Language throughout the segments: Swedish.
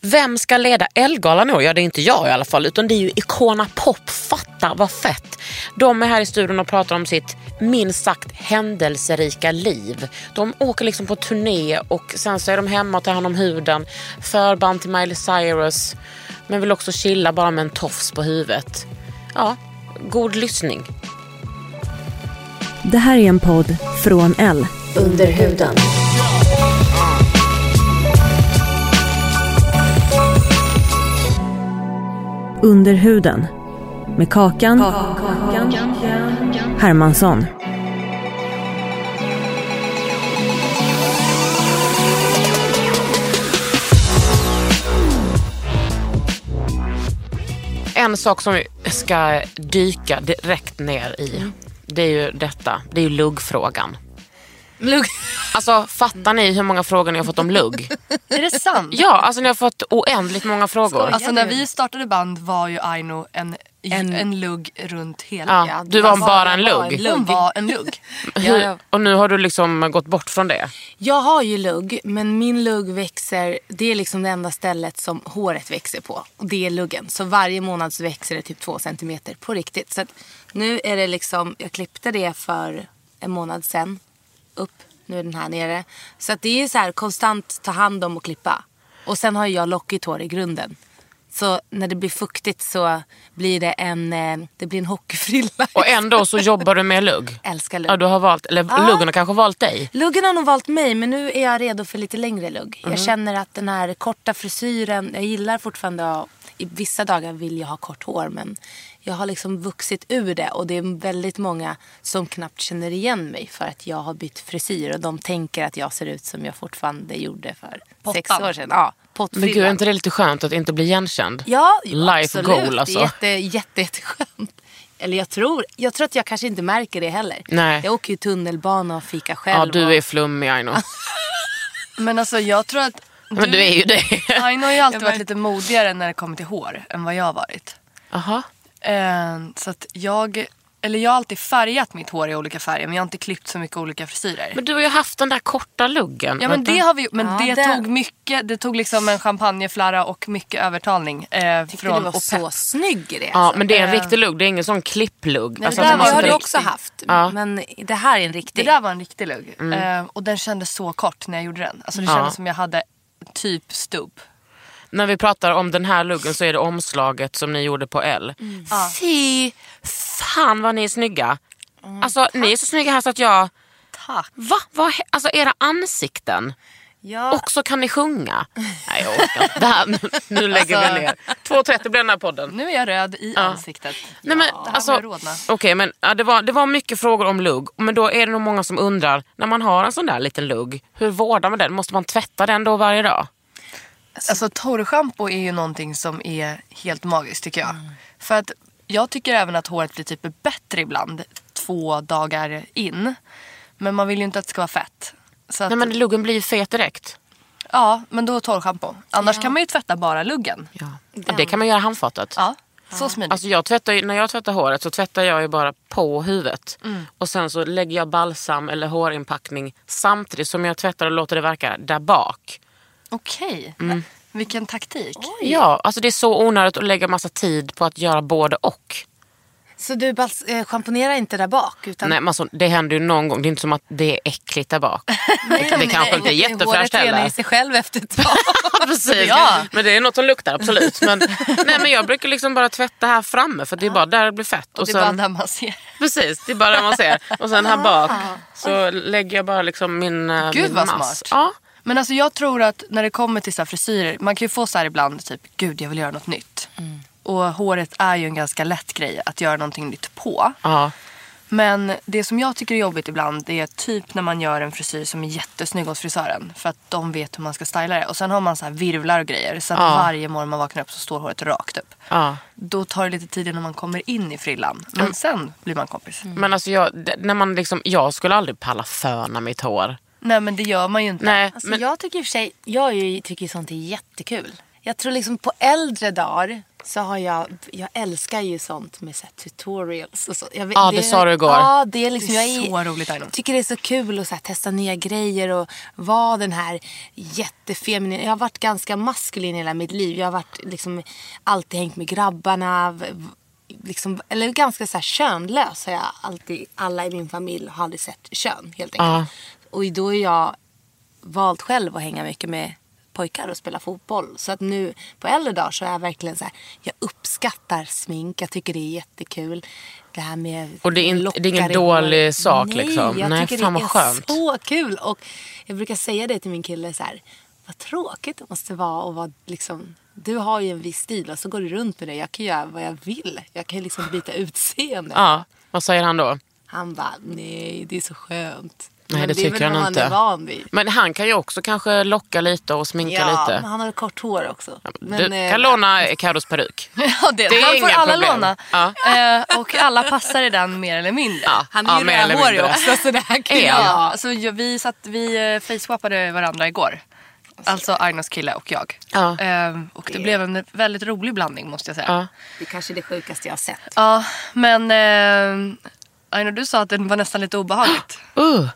Vem ska leda Ellegalan år? Ja, det är inte jag i alla fall, utan det är ju Icona Pop. Fatta vad fett! De är här i studion och pratar om sitt minst sagt händelserika liv. De åker liksom på turné och sen så är de hemma och tar hand om huden. Förband till Miley Cyrus, men vill också chilla bara med en tofs på huvudet. Ja, god lyssning. Det här är en podd från L. Under huden. Under huden. Med Kakan, Hermansson. En sak som vi ska dyka direkt ner i, det är ju detta. Det är ju luggfrågan. Lugg. Alltså fattar ni hur många frågor ni har fått om lugg? Är det sant? Ja, alltså ni har fått oändligt många frågor. Alltså när vi startade band var ju Aino en, en, lugg runt hela. Ja, du var bara en lugg. Hon var en lugg. Hur, och nu har du liksom gått bort från det. Jag har ju lugg, men min lugg växer, det är liksom det enda stället som håret växer på. Och det är luggen. Så varje månad så växer det typ två centimeter på riktigt. Så att nu är det liksom, jag klippte det för en månad sedan. Upp, nu är den här nere. Så att det är så här konstant ta hand om och klippa. Och sen har ju jag lockigt hår i grunden. Så när det blir fuktigt så blir det en, eh, det blir en hockeyfrilla. Och ändå så jobbar du med lugg. Älskar lugg. Ja, du har valt, eller Ja. luggen har kanske valt dig. Luggen har nog valt mig men nu är jag redo för lite längre lugg. Mhm. Jag känner att den här korta frisyren, jag gillar fortfarande att, i vissa dagar vill jag ha kort hår men jag har liksom vuxit ur det och det är väldigt många som knappt känner igen mig för att jag har bytt frisyr och de tänker att jag ser ut som jag fortfarande gjorde för sex Pottan. år sedan. Ja, Men gud, är inte det lite skönt att inte bli igenkänd? Ja, Life absolut. goal alltså. Det är jätte, jätte, jätteskönt. Eller jag tror, jag tror att jag kanske inte märker det heller. Nej. Jag åker ju tunnelbana och fikar själv. Ja, du är flummig Aino. Men alltså jag tror att Men du är ju det. Aino har ju alltid varit lite modigare när det kommer till hår än vad jag har varit. Aha. Eh, så att jag, eller jag har alltid färgat mitt hår i olika färger men jag har inte klippt så mycket olika frisyrer. Men du har ju haft den där korta luggen. Ja men det har vi. Men Ja, det, det- tog mycket. Det tog liksom en champagneflarra och mycket övertalning. Eh, tyckte från du var och så snygg i det. Ja, alltså. men det är en riktig lugg. Det är ingen sån klipplugg. Nej, Alltså, det där man har du också haft. Ja. Men det här är en Det riktig. där var en riktig lugg. Mm. Eh, och den kändes så kort när jag gjorde den. Alltså det Ja. kändes som jag hade typ stubb. När vi pratar om den här luggen så är det omslaget som ni gjorde på L. Mm. Fy fan vad ni är snygga. Alltså ni är så snygga här så att jag... Tack. Va? Vad he- alltså era ansikten. Ja, Och så kan ni sjunga. Nej jag orkar inte. Det här, nu, nu lägger vi ner. 2.30 blir den här podden. Nu är jag röd i ansiktet. Nej, men, det här alltså. Okej, men ja, det, var, det var mycket frågor om lugg. Men då är det nog många som undrar, när man har en sån där liten lugg, hur vårdar man den? Måste man tvätta den då varje dag? Alltså torrschampo är ju någonting som är helt magiskt tycker jag. För att jag tycker även att håret blir typ bättre ibland två dagar in. Men man vill ju inte att det ska vara fett. Så att, Nej men luggen blir ju fet direkt. Ja, men då torrschampo. Annars kan man ju tvätta bara luggen. Ja. Det kan man göra handfatet. Ja, så smidigt. Alltså jag tvättar, när jag tvättar håret så tvättar jag ju bara på huvudet. Mm. Och sen så lägger jag balsam eller hårinpackning samtidigt som jag tvättar och låter det verka där bak. Okej, Mm. vilken taktik. Ja, alltså det är så onödigt att lägga massa tid på att göra både och. Så du eh, schamponerar inte där bak? Utan... Nej, men alltså, det händer ju någon gång. Det är inte som att det är äckligt där bak. det, det kanske inte är jättefräscht Håret renar heller. i sig själv efter ett tag. Precis. Ja. Men det är något som luktar absolut. Men, nej, men jag brukar liksom bara tvätta här framme för det är bara där det blir fett. Och det är bara där man ser. Precis, det är bara det man ser. Och sen här bak så lägger jag bara liksom min, eh, Gud min vad mask. smart. Ja. Men alltså jag tror att när det kommer till så frisyrer, man kan ju få så här ibland typ, gud jag vill göra något nytt. Och håret är ju en ganska lätt grej att göra någonting nytt på. Ja. Men det som jag tycker är jobbigt ibland det är typ när man gör en frisyr som är jättesnygg hos frisören. För att de vet hur man ska styla det. Och sen har man så här virvlar och grejer. Så att Ja. varje morgon man vaknar upp så står håret rakt upp. Ja. Då tar det lite tid innan man kommer in i frillan. Men sen blir man kompis. Men alltså jag, när man liksom, jag skulle aldrig palla föna mitt hår. Nej men det gör man ju inte. Nej, Alltså, men, Jag tycker i och för sig, jag är ju, tycker ju sånt är jättekul. Jag tror liksom på äldre dagar så har jag, jag älskar ju sånt med så här tutorials och så. Jag, Ja, det sa du igår. Ja, det är liksom, Det är jag så roligt, Aino. tycker det är så kul att så här, testa nya grejer och vara den här jättefeminin. Jag har varit ganska maskulin hela mitt liv. Jag har varit liksom alltid hängt med grabbarna. Liksom, eller ganska så här könlös har jag alltid, alla i min familj har aldrig sett kön helt enkelt. Ja. Och då är jag valt själv att hänga mycket med pojkar och spela fotboll. Så att nu på äldre dagar så är jag verkligen så här, jag uppskattar smink, jag tycker det är jättekul. Det här med Och det är inte- lockar det är ingen dålig sak, Nej, liksom. jag Nej, tycker fan det vad är skönt. så kul. Och jag brukar säga det till min kille så här, vad tråkigt det måste vara att vara liksom du har ju en viss stil och så går du runt med det. Jag kan göra vad jag vill. Jag kan liksom byta utseende. ja, vad säger han då? Han bara, nej det är så skönt. Nej, Men det är tycker han inte. Han är van vid. Men han kan ju också kanske locka lite och sminka Ja, lite. men han har kort hår också. Men, du eh, kan låna Carros peruk. Ja, det, Det är han får inga alla problem. låna. Ja. Eh, och alla passar i den mer eller mindre. Ja, Han är ja, ju mer eller rödhårig också så det här kan Är? Ja, jag- vi, satt, vi eh, facewappade varandra igår. Alltså Ainos kille och jag. Ja. Eh, och det blev en väldigt rolig blandning måste jag säga. Ja. Det är kanske det sjukaste jag har sett. Ja, men eh, Aino du sa att det var nästan lite obehagligt. Uh.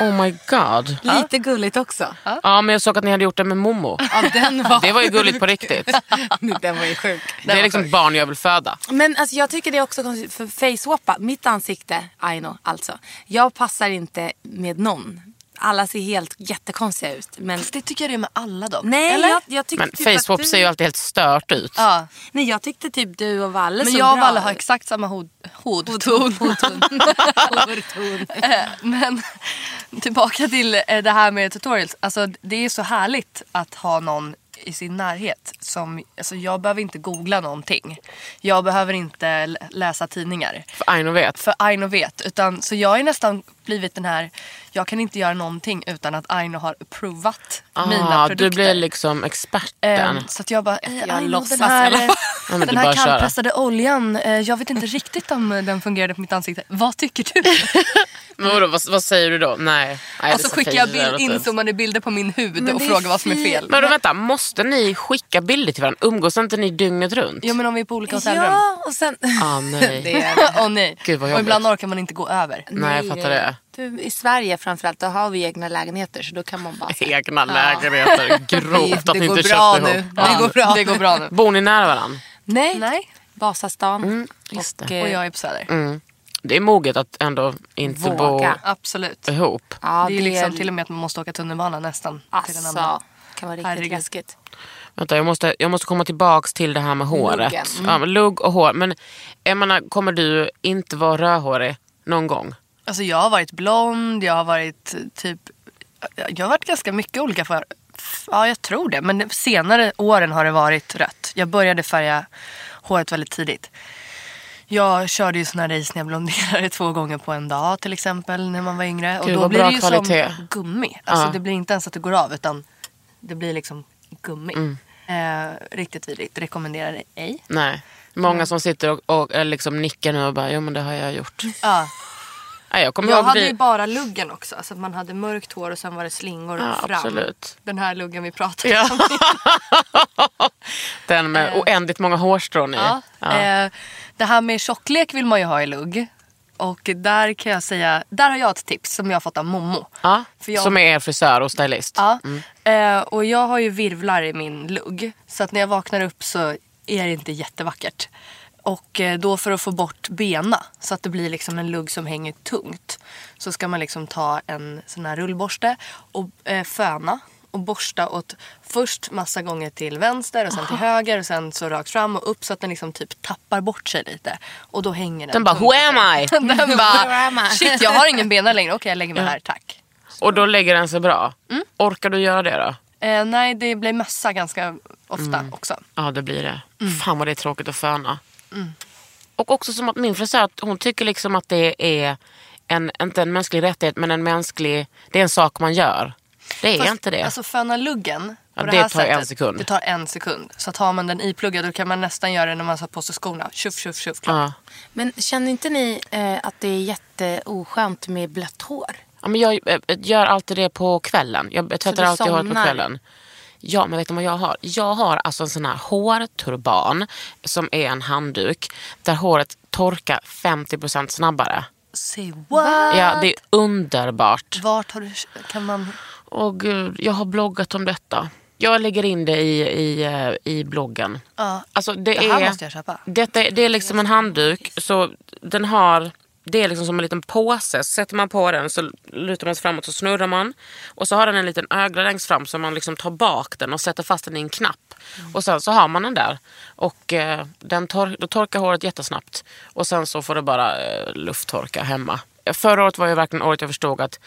Oh my god. Lite gulligt också. Ja, Ja, men jag såg att ni hade gjort det med Momo. den var... Det var ju gulligt på riktigt. den var ju sjuk. Det är liksom barn jag vill föda. Men alltså, jag tycker det är också konstigt för facewappa, mitt ansikte, Aino alltså. Jag passar inte med någon. Alla ser helt jättekonstiga ut. Men Fast det tycker jag det är med alla dem. nej, Eller? jag, jag tyckte Men typ att facewap du... ser ju alltid helt stört ut. Ja. Nej, jag tyckte typ du och Valle Men jag och Valle har exakt samma hod, hodton. Hårton. Eh, Men tillbaka till eh, det här med tutorials. Alltså, det är så härligt att ha någon i sin närhet. Som, alltså, jag behöver inte googla någonting. Jag behöver inte läsa tidningar. För Aino vet. För Aino vet. Utan, så jag har nästan blivit den här, jag kan inte göra någonting utan att Aino har approvat mina Ah, produkter. du blir liksom experten. Ehm, så att jag bara, eh, Jag Aino, den här, eh. Ja, den här köra. kallpressade oljan, eh, jag vet inte riktigt om eh, den fungerade på mitt ansikte. Vad tycker du? Men vadå, vad, vad säger du då? Nej. Nej det Alltså ser skickar jag bild, inzoomade bilder på min hud och frågar vad som är fel. Men då, vänta, måste ni skicka bilder till varandra? Umgås inte ni dygnet runt? Jo men om vi är på olika hotellrum. Ja, och sen... Ah, nej. Det är... Åh nej. Gud, vad och ibland jobbigt. orkar man inte gå över. Nej, jag fattar det. Du, I Sverige framförallt, då har vi egna lägenheter så då kan man bara... Egna lägenheter. Grovt att ni inte bra köpte nu. ihop. Det går bra. Det går bra nu. Bor ni nära varandra? Nej, Nej. Vasastan. just och, det. eh, Och jag är på Söder. Mm. Det är moget att ändå inte Våga. Absolut. bo ihop. Ja, det är ju liksom till och med att man måste åka tunnelbana nästan. till en annan. Alltså, kan vara riktigt Herregud. läskigt. Vänta, jag måste, jag måste komma tillbaks till det här med håret. Luggen. Ja, men lugg och hår. Men jag menar, kommer du inte vara rödhårig någon gång? Alltså jag har varit blond, jag har varit typ... Jag har varit ganska mycket olika för... Ja, jag tror det. Men senare åren har det varit rött. Jag började färga håret väldigt tidigt. Jag körde ju såna race när jag blonderade två gånger på en dag till exempel när man var yngre. och Gud, då vad blir det ju kvalitet. som gummi. Alltså Ja. det blir inte ens att det går av utan det blir liksom gummi. Mm. Eh, riktigt vidrigt. Rekommenderar det ej. Nej. Många som sitter och, och eh, liksom nickar nu och bara, ja men det har jag gjort. Ja. Nej, jag kommer Jag hade vi... ju bara luggen också. Alltså att man hade mörkt hår och sen var det slingor Ja, fram. absolut. Den här luggen vi pratade Ja. om. Den med oändligt många hårstrån i. Ja. Ja. Eh, det här med tjocklek vill man ju ha i lugg. Och där kan jag säga, där har jag ett tips som jag har fått av Momo. Ja, För jag- Som är er frisör och stylist. Ja. Eh, och jag har ju virvlar i min lugg. Så att när jag vaknar upp så är det inte jättevackert. Och eh, då för att få bort bena så att det blir liksom en lugg som hänger tungt. Så ska man liksom ta en sån här rullborste och eh, föna och borsta åt först massa gånger till vänster och sen till höger och sen så rakt fram och upp så att den liksom typ tappar bort sig lite. Och då hänger den Den bara, who am. I? den bara, shit jag har ingen bena längre. Okej jag lägger mig här, tack. Och då lägger den sig bra. Mm. Orkar du göra det då? Eh, nej det blir mössa ganska ofta också. Ja det blir det. Mm. Fan vad det är tråkigt att föna. Och också som att min frisör, att hon tycker liksom att det är en, inte en mänsklig rättighet men en mänsklig, det är en sak man gör. Det är Fast, inte det. Alltså föna luggen Ja, på det, det här tar en sättet, sekund. Det tar en sekund. Så tar man den ipluggad då kan man nästan göra det när man har på sig skorna. Tjuff, tjuff, tjuff. Klart. ja. Men känner inte ni eh, att det är jätteoskönt med blött hår? Ja, men jag eh, gör alltid det på kvällen. Jag tvättar alltid håret på kvällen. Ja, men vet du vad jag har? Jag har alltså en sån här hårturban som är en handduk där håret torkar 50% snabbare. Say what? Ja, det är underbart. Vart har du... Kan man... Åh gud, jag har bloggat om detta. Jag lägger in det i, i, eh, i bloggen. Ja. Alltså det, Det här är, måste jag köpa. Detta, det är liksom en handduk. Så den har, det är liksom som en liten påse. Så sätter man på den så lutar man sig framåt och snurrar man. Och så har den en liten ögla längst fram så man liksom tar bak den och sätter fast den i en knapp. Och sen så har man den där. Och eh, den tor- då torkar håret jättesnabbt. Och sen så får det bara eh, lufttorka hemma. Förra året var ju verkligen året jag förstod att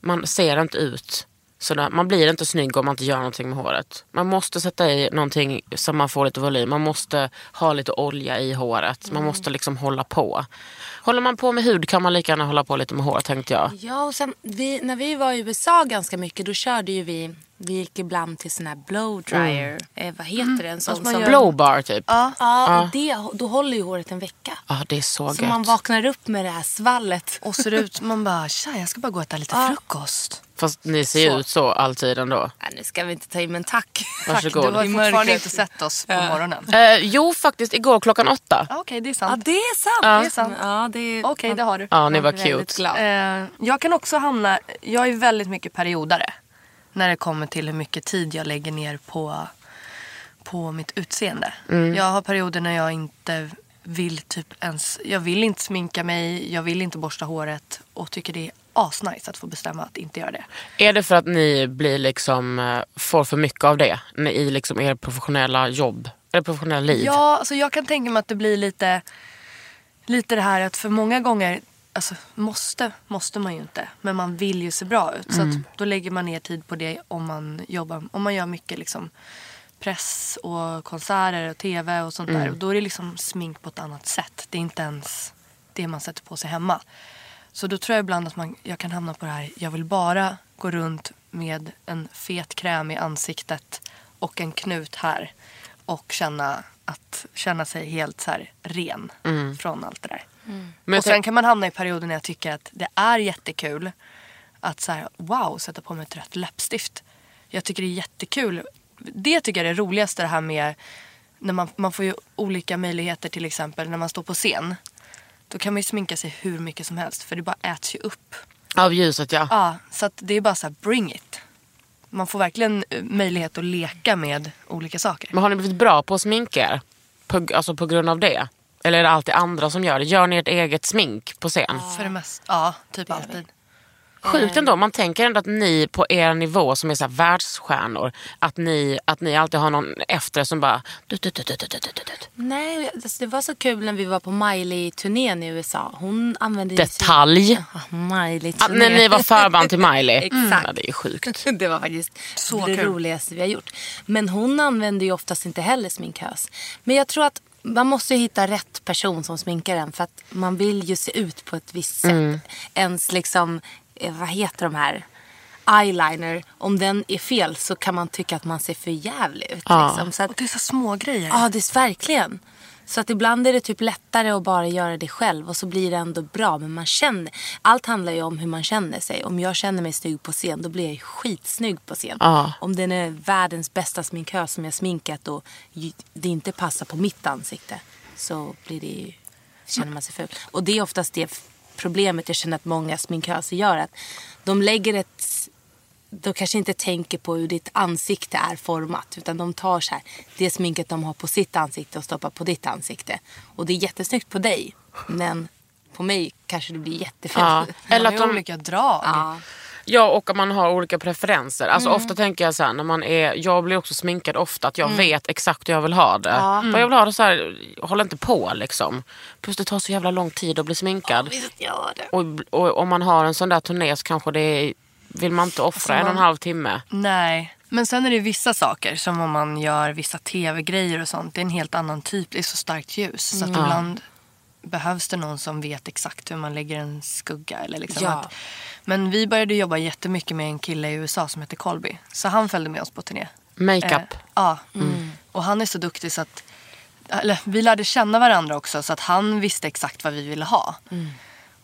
man ser inte ut sådär. Man blir inte snygg om man inte gör någonting med håret. Man måste sätta i någonting så man får lite volym. Man måste ha lite olja i håret. Man måste liksom hålla på. Håller man på med hud kan man lika gärna hålla på lite med hår tänkte jag. Ja, och sen vi, när vi var i USA ganska mycket då körde ju vi, vi gick ibland till sån här blow dryer. Eh, vad heter det? En sån som... Blowbar typ. Ja, Ja, och det, då håller ju håret en vecka. det är så, Så gött. man vaknar upp med det här svallet. Och ser ut... Man bara, tja jag ska bara gå och äta lite frukost. Fast ni ser ut så alltid ändå. Nej, nu ska vi inte ta i, men tack. Varsågod. Du har fortfarande inte sett oss på morgonen. Eh, jo, faktiskt igår klockan åtta. Ja, Okej, det är Ja, sant. det är sant. Det är sant. Ja, det är... Okej, det har du. Ja, ni var väldigt cute. glad. Eh, jag kan också hamna... Jag är väldigt mycket periodare. När det kommer till hur mycket tid jag lägger ner på, på mitt utseende. Jag har perioder när jag inte vill typ ens... Jag vill inte sminka mig, jag vill inte borsta håret och tycker det är asnice att få bestämma att inte göra det. Är det för att ni blir liksom, eh, får för mycket av det i liksom er professionella jobb? Eller professionella liv? Ja, alltså jag kan tänka mig att det blir lite, lite det här att för många gånger, alltså måste, måste man ju inte. Men man vill ju se bra ut. Så att då lägger man ner tid på det om man jobbar, om man gör mycket liksom press och konserter och tv och sånt där. Och då är det liksom smink på ett annat sätt. Det är inte ens det man sätter på sig hemma. Så då tror jag ibland att man, jag kan hamna på det här, jag vill bara gå runt med en fet kräm i ansiktet och en knut här. Och känna, att, känna sig helt så ren från allt det där. Men jag och sen tänk- kan man hamna i perioder när jag tycker att det är jättekul att så här, wow, sätta på mig ett rött läppstift. Jag tycker det är jättekul. Det tycker jag är det roligaste det här med när man, man får ju olika möjligheter till exempel när man står på scen. Då kan man ju sminka sig hur mycket som helst för det bara äts ju upp. Av ljuset ja. Ja, så att det är bara så här, bring it. Man får verkligen eh, möjlighet att leka med olika saker. Men har ni blivit bra på att sminka er? På, alltså på grund av det? Eller är det alltid andra som gör det? Gör ni ert eget smink på scen? För det mesta, ja, typ alltid. Sjukt ändå. Man tänker ändå att ni på er nivå som är så här världsstjärnor, att ni, att ni alltid har någon efter som bara... Dut, dut, dut. Nej, det var så kul när vi var på Miley-turnén i USA. Hon använde Detalj. Miley-turné. när ni var förband till Miley. Exakt. Ja, det är ju sjukt. Det var faktiskt Så det kul. roligaste vi har gjort. Men hon använder ju oftast inte heller sminkhös. Men jag tror att man måste ju hitta rätt person som sminkar en. För att man vill ju se ut på ett visst sätt. Ens liksom, eh, vad heter de här? Eyeliner. Om den är fel så kan man tycka att man ser för jävlig ut. Ja. Liksom. Så att, Och det är så små grejer. Ja, det är verkligen. Så att ibland är det typ lättare att bara göra det själv och så blir det ändå bra. Men man känner, allt handlar ju om hur man känner sig. Om jag känner mig snygg på scen, då blir jag skitsnygg på scen. Ja. Om den är världens bästa sminkös som jag sminkat och det inte passar på mitt ansikte så blir det ju, känner man sig ful. Och det är oftast det problemet jag känner att många sminköser gör. Att de lägger ett de kanske inte tänker på hur ditt ansikte är format. Utan de tar så här, det sminket de har på sitt ansikte och stoppar på ditt ansikte. Och det är jättesnyggt på dig. Men på mig kanske det blir jättefult. Ja. Eller att de... olika drag. Ja. ja, och att man har olika preferenser. Alltså Mm. Ofta tänker jag så här, när man är, jag blir också sminkad ofta, att jag Mm. vet exakt hur jag vill ha det. Vad jag vill ha det så här, håll inte på liksom. Plus det tar så jävla lång tid att bli sminkad. Visst gör det. Och, och om man har en sån där turné så kanske det är, vill man inte offra en och en halv timme. Nej. Men sen är det vissa saker som om man gör vissa tv-grejer och sånt. Det är en helt annan typ. Det är så starkt ljus. Så att ibland behövs det någon som vet exakt hur man lägger en skugga. Eller liksom Ja. att, men vi började jobba jättemycket med en kille i USA som heter Colby. Så han följde med oss på turné. Makeup. Eh, ja. Och han är så duktig så att eller, vi lärde känna varandra också så att han visste exakt vad vi ville ha.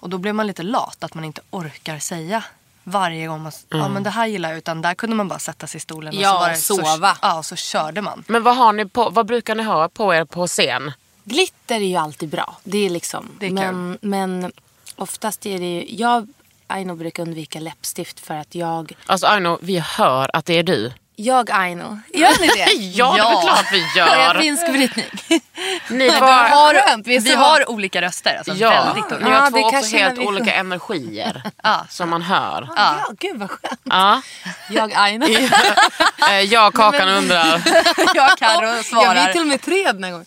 Och då blev man lite lat att man inte orkar säga varje gång man ja men det här gillar jag utan där kunde man bara sätta sig i stolen och Ja, så, det, och sova. Så, ja, och så körde man. Men vad, har ni på, vad brukar ni ha på er på scen? Glitter är ju alltid bra. Det är liksom. Det är men, men oftast är det ju... Jag Aino brukar undvika läppstift för att jag... Alltså Aino, vi hör att det är du. Jag Aino. Gör ni det? Ja, det är klart vi gör. finsk brytning? Ni Vi var, har, skönt, vi vi så- har olika röster. Alltså ja, väldigt ni olika. Ja, har det två också helt vi- olika energier Ja. som man hör. Ja. Gud vad skönt. Ja. Jag Aino. Eh, Jag Kakan undrar. jag Carro Ja, vi är svarar. till och med tre den här gången.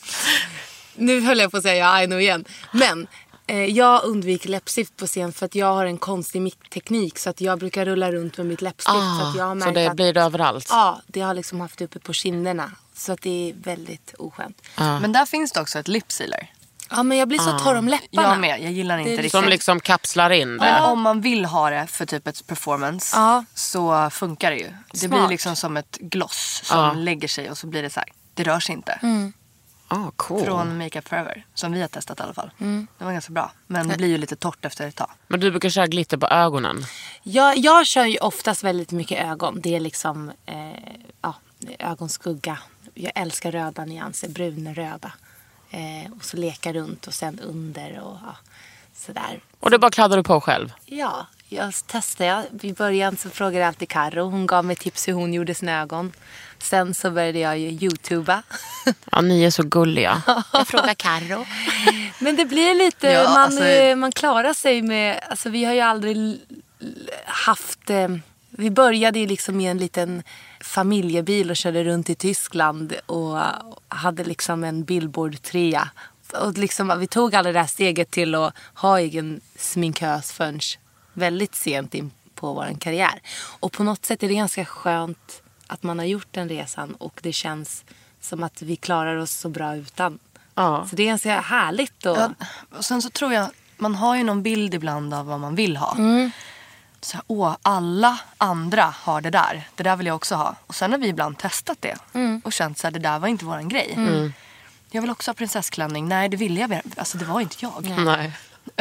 Nu höll jag på att säga jag Aino igen. Men jag undviker läppstift på scen för att jag har en konstig mickteknik. Så att jag brukar rulla runt med mitt läppstift. så att jag har Ah, så märkt det att, blir det överallt. Ja, det har liksom haft uppe på kinderna. Så att det är väldigt oskönt. Men där finns det också ett lip sealer. Ja, men jag blir så torr om läpparna. Jag med. Jag gillar inte Det riktigt. Som liksom kapslar in Men det. om man vill ha det för typ ett performance Ja. så funkar det ju. Det Smart. blir liksom som ett gloss som Ja. lägger sig och så blir det så här. Det rör sig inte. Ah, cool. Från Makeup Forever. Som vi har testat i alla fall. Det var ganska bra. Men det blir ju lite torrt efter ett tag. Men du brukar köra glitter på ögonen. Jag, jag kör ju oftast väldigt mycket ögon. Det är liksom eh, ja, ögonskugga. Jag älskar röda nyanser, brunröda. Eh, och så leka runt och sen under och ja, sådär. Och det bara kladdar du på själv. Ja, jag testade. I början så frågade jag alltid Karo. Hon gav mig tips hur hon gjorde sina ögon. Sen så började jag ju youtuba. Ja, ni är så gulliga. Jag frågar Karo. Men det blir lite, Ja, man, alltså- eh, man klarar sig med, alltså vi har ju aldrig haft, eh, vi började ju liksom i en liten familjebil och körde runt i Tyskland och hade liksom en billboard-trea. Och liksom, vi tog aldrig det här steget till att ha egen sminkös förrän väldigt sent in på vår karriär. Och på något sätt är det ganska skönt att man har gjort den resan och det känns som att vi klarar oss så bra utan. Ja. Så det är ganska härligt. Och, Ja, och sen så tror jag, man har ju någon bild ibland av vad man vill ha. Så här, åh, alla andra har det där. Det där vill jag också ha. Och sen har vi ibland testat det. Och känt så här, det där var inte våran grej. Jag vill också ha prinsessklänning. Nej, det ville jag. Alltså det var inte jag. Nej.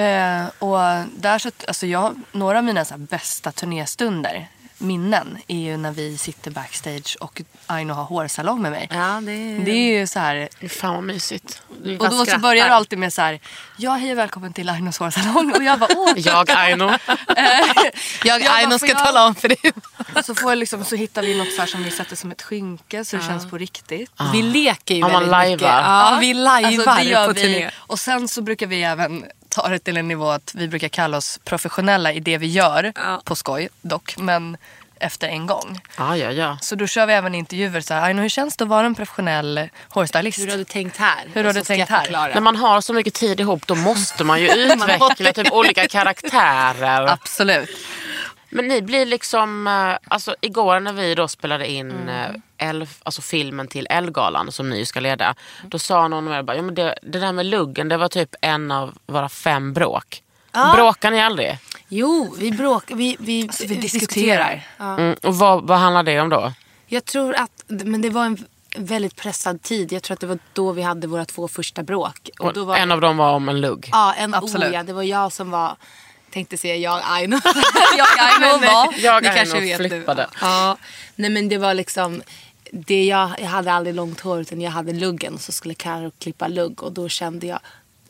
Eh, och där så, alltså jag, några av mina så här bästa turnéstunder, minnen, är ju när vi sitter backstage och Aino har hårsalong med mig. ja, det är... Det är ju så här, Fan vad mysigt. och då så börjar det alltid med så här, ja hej och välkommen till Ainos hårsalong. Och jag bara, åh. Jag Aino. Jag, bara, Aino ska jag- tala om för dig. Så, får jag liksom, så hittar vi något så här som vi sätter som ett skynke så det känns på riktigt. Vi leker ju Ja, man väldigt mycket. lajvar. Ja, vi lajvar Alltså, på vi. turné. Och sen så brukar vi även ta det till en nivå att vi brukar kalla oss professionella i det vi gör. Ja. På skoj dock. Men efter en gång. Ja, ja, ja. Så då kör vi även intervjuer så här. "Aino, hur känns det att vara en professionell hårstylist? Hur har du tänkt här? Hur har du tänkt här? förklara. När man har så mycket tid ihop då måste man ju utveckla typ olika karaktärer. Absolut. Men ni blir liksom, eh, alltså igår när vi då spelade in eh, Elf, alltså filmen till Elgalan som ni ska leda. Då sa någon er bara, ja, men det, det där med luggen det var typ en av våra fem bråk. Bråkar ni aldrig? Jo, vi bråkar. Vi, vi, Alltså, vi diskuterar. Ja. Mm, och vad, vad handlar det om då? Jag tror att, men det var en väldigt pressad tid. Jag tror att det var då vi hade våra två första bråk. Och då var, En av dem var om en lugg. Ja, en Absolut. Oh, ja, det var jag som var, tänkte säga jag Aino. Jag Aino var. Jag Ni Aino kanske vet nu. flippade. Ja, nej men det var liksom, det jag, jag hade aldrig långt hår utan jag hade luggen och så skulle Karo klippa lugg och då kände jag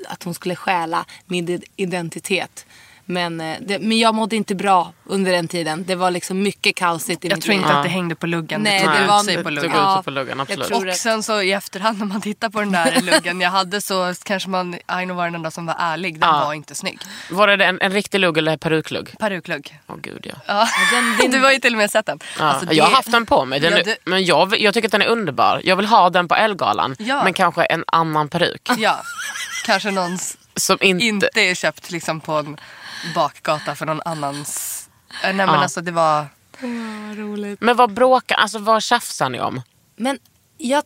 att hon skulle stjäla min id- identitet. Men, eh, det, men jag mådde inte bra under den tiden. Det var liksom mycket kaosigt i Jag mitt tror liv. inte att det hängde på luggen. Nej, tog det ut var- sig på luggen. tog Ja, på luggen, jag absolut. tror- Och sen så i efterhand när man tittar på den där luggen jag hade så kanske man, Aino var den enda som var ärlig. Den Ja. var inte snygg. Var det en, en riktig lugg eller peruklugg? Peruklugg. Åh gud ja. Ja. Du har ju till och med sett den. Ja, Alltså, det- Jag har haft den på mig. Den Ja, det- Men jag, jag tycker att den är underbar. Jag vill ha den på Elgalan. Ja. Men kanske en annan peruk. Ja, kanske någon Som inte... inte är köpt liksom på en bakgata för någon annans... Eh, Nej men Ja. alltså det var... Men vad bråkar, alltså vad tjafsar ni om? Men jag,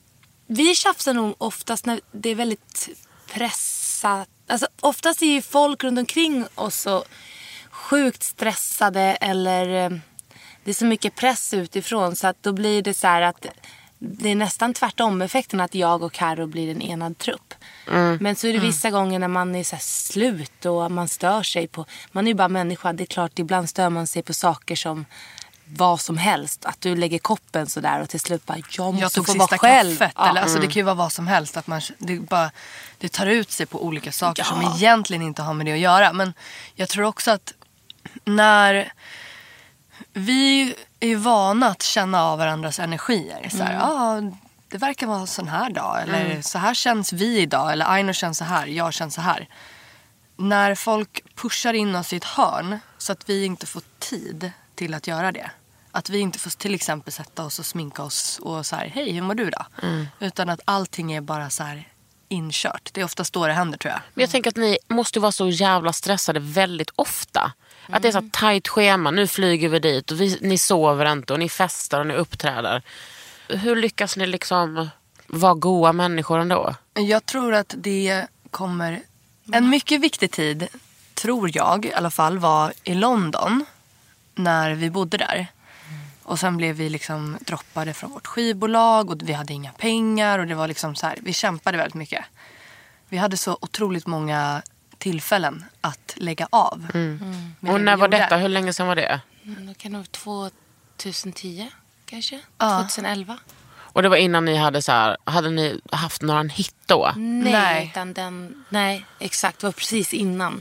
vi tjafsar nog oftast när det är väldigt pressat. Alltså, oftast är ju folk runt omkring oss så sjukt stressade eller eh, det är så mycket press utifrån så att då blir det så här att det är nästan tvärtom effekten att jag och Karo blir en enad trupp. Men så är det vissa gånger när man är så här slut och man stör sig på... Man är ju bara människa. Det är klart, ibland stör man sig på saker som vad som helst. Att du lägger koppen sådär och till slut bara, jag måste Jag tog få sista vara själv. kaffet. Ja. Eller, alltså, Det kan ju vara vad som helst. Att man, det, bara, det tar ut sig på olika saker Ja. som egentligen inte har med det att göra. Men jag tror också att när... Vi är ju vana att känna av varandras energier. Så här, ah, det verkar vara en sån här dag. Eller så här känns vi idag. Eller Aino känns så här. Jag känns så här. När folk pushar in oss i ett hörn så att vi inte får tid till att göra det. Att vi inte får till exempel sätta oss och sminka oss och så här, hej hur mår du då? Utan att allting är bara så här inkört. Det är oftast då det händer tror jag. Men jag tänker att ni måste vara så jävla stressade väldigt ofta. Att det är så här tajt schema, nu flyger vi dit och vi, ni sover inte och ni festar och ni uppträder. Hur lyckas ni liksom vara goa människor ändå? Jag tror att det kommer... En mycket viktig tid, tror jag i alla fall, var i London. När vi bodde där. Och sen blev vi liksom droppade från vårt skivbolag och vi hade inga pengar. Och det var liksom så här, vi kämpade väldigt mycket. Vi hade så otroligt många tillfällen att lägga av. med det Mm. Och när var detta? Hur länge sedan var det? Mm, Det kan nog 2010 kanske? Ja. 2011? Och det var innan ni hade så här, hade ni haft några hit då? Nej, Nej. Utan den, nej, exakt. Det var precis innan.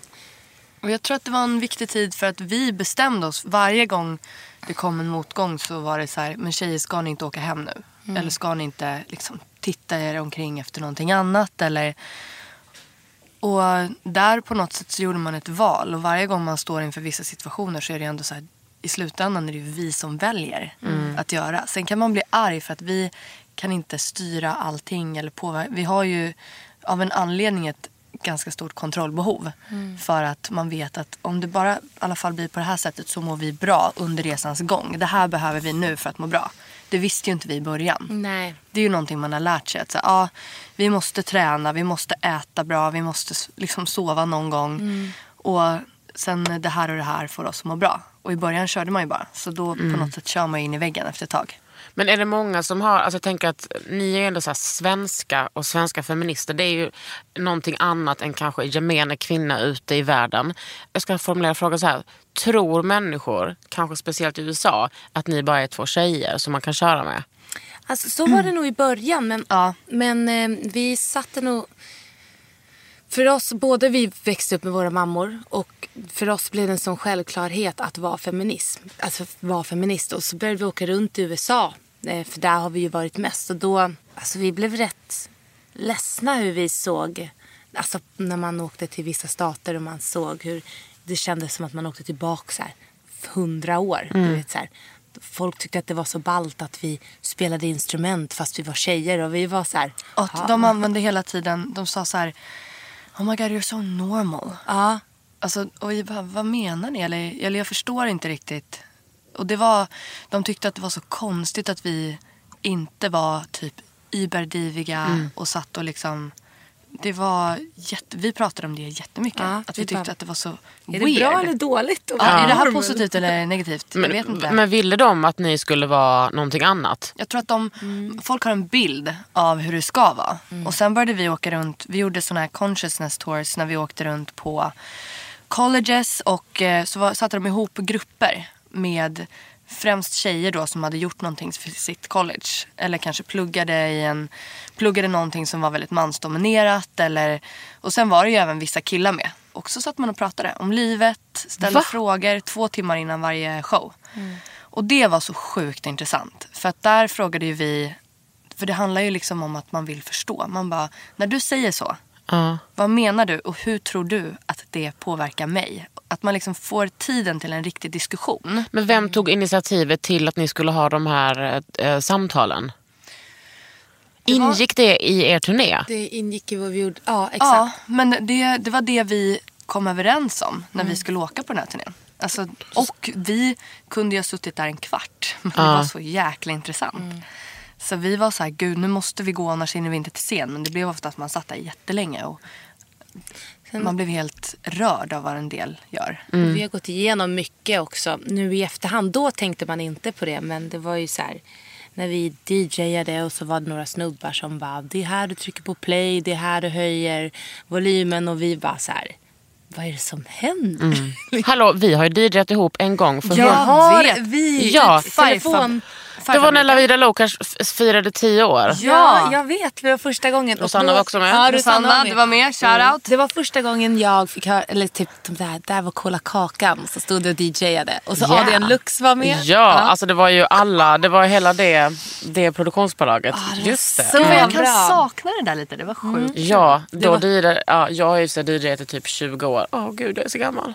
Och jag tror att det var en viktig tid för att vi bestämde oss. Varje gång det kom en motgång så var det så här, men tjejer ska ni inte åka hem nu? Eller ska ni inte liksom, titta er omkring efter någonting annat? Eller... Och där på något sätt så gjorde man ett val. Och varje gång man står inför vissa situationer så är det ändå så här, i slutändan är det ju vi som väljer att göra. Sen kan man bli arg för att vi kan inte styra allting eller påverka. Vi har ju av en anledning ett ganska stort kontrollbehov. För att man vet att om det bara i alla fall blir på det här sättet så mår vi bra under resans gång. Det här behöver vi nu för att må bra. Det visste ju inte vi i början. Nej. Det är ju någonting man har lärt sig. Att så, ja, vi måste träna, vi måste äta bra, vi måste liksom sova någon gång. Och sen det här och det här får oss att må bra. Och i början körde man ju bara. Så då på något sätt kör man in i väggen efter ett tag. Men är det många som har, alltså jag tänker att ni är ju ändå så svenska och svenska feminister. Det är ju någonting annat än kanske gemene kvinna ute i världen. Jag ska formulera frågan så här. Tror människor, kanske speciellt i USA, att ni bara är två tjejer som man kan köra med? Alltså, så var det nog i början. Men, Ja. men eh, vi satte nog... För oss, både vi växte upp med våra mammor och för oss blev det en sån självklarhet att vara feminism. Alltså vara feminist. Och så började vi åka runt i USA. eh, För där har vi ju varit mest. Och då, alltså vi blev rätt ledsna hur vi såg, alltså när man åkte till vissa stater och man såg hur det kändes som att man åkte tillbaka så här hundra år. Du vet, så här. Folk tyckte att det var så ballt att vi spelade instrument fast vi var tjejer och vi var så här. Och de använde hela tiden, de sa så här. Oh my god you're so normal. Ja, Alltså, och jag bara, vad menar ni? Eller, eller jag förstår inte riktigt. Och det var, de tyckte att det var så konstigt att vi inte var typ überdiviga och satt och liksom... Det var jätte, vi pratade om det jättemycket. Ja, att vi tyckte bara, att det var så är weird. det bra eller dåligt? Ja, Är det här positivt eller negativt? jag vet inte. Men, men ville de att ni skulle vara någonting annat? Jag tror att de, folk har en bild av hur det ska vara. Och sen började vi åka runt. Vi gjorde såna här consciousness tours när vi åkte runt på colleges. Och eh, så var, satte de ihop grupper med främst tjejer då som hade gjort någonting för sitt college. Eller kanske pluggade i en, pluggade någonting som var väldigt mansdominerat. Eller, och sen var det ju även vissa killar med. också satt man och pratade om livet, ställde Va? frågor två timmar innan varje show. Och det var så sjukt intressant. För att där frågade ju vi, för det handlar ju liksom om att man vill förstå. Man bara, när du säger så, Ja. vad menar du och hur tror du att det påverkar mig? Att man liksom får tiden till en riktig diskussion. Men vem tog initiativet till att ni skulle ha de här eh, samtalen? var- Ingick det i er turné? Det ingick i vad vi gjorde. Ja, exakt. Ja, men det, det var det vi kom överens om när vi skulle åka på den här turnén. Alltså, och vi kunde ju ha suttit där en kvart. Men det Ja. var så jäkla intressant. Så vi var så här, gud nu måste vi gå annars hinner vi inte till scen. Men det blev ofta att man satt där jättelänge. Och man blev helt rörd av vad en del gör. Mm. Vi har gått igenom mycket också. Nu i efterhand, då tänkte man inte på det. Men det var ju så här. När vi DJade och så var det några snubbar som bara. Det är här du trycker på play. Det är här du höjer volymen. Och vi bara så här. Vad är det som händer? Hallå, vi har ju DJat ihop en gång. För Jag har vi Ja, telefon. Det var när Lavida Lokas firade tio år. Ja, jag vet. Det var första gången. Och Rosanna var också med. Ja, Rosanna, du var med. Shout out. Det var första gången jag fick höra, eller typ de där, där var Kolla Kakan. Så stod det och DJade. Och så Ja. Adrian Lux var med. Ja, alltså det var ju alla, det var hela det, det produktionsbolaget. det var Just det. så Men jag kan sakna det där lite. Det var sjukt. Ja, då var- DJade, ja, jag har ju DJat i typ 20 år. Åh gud, jag är så gammal.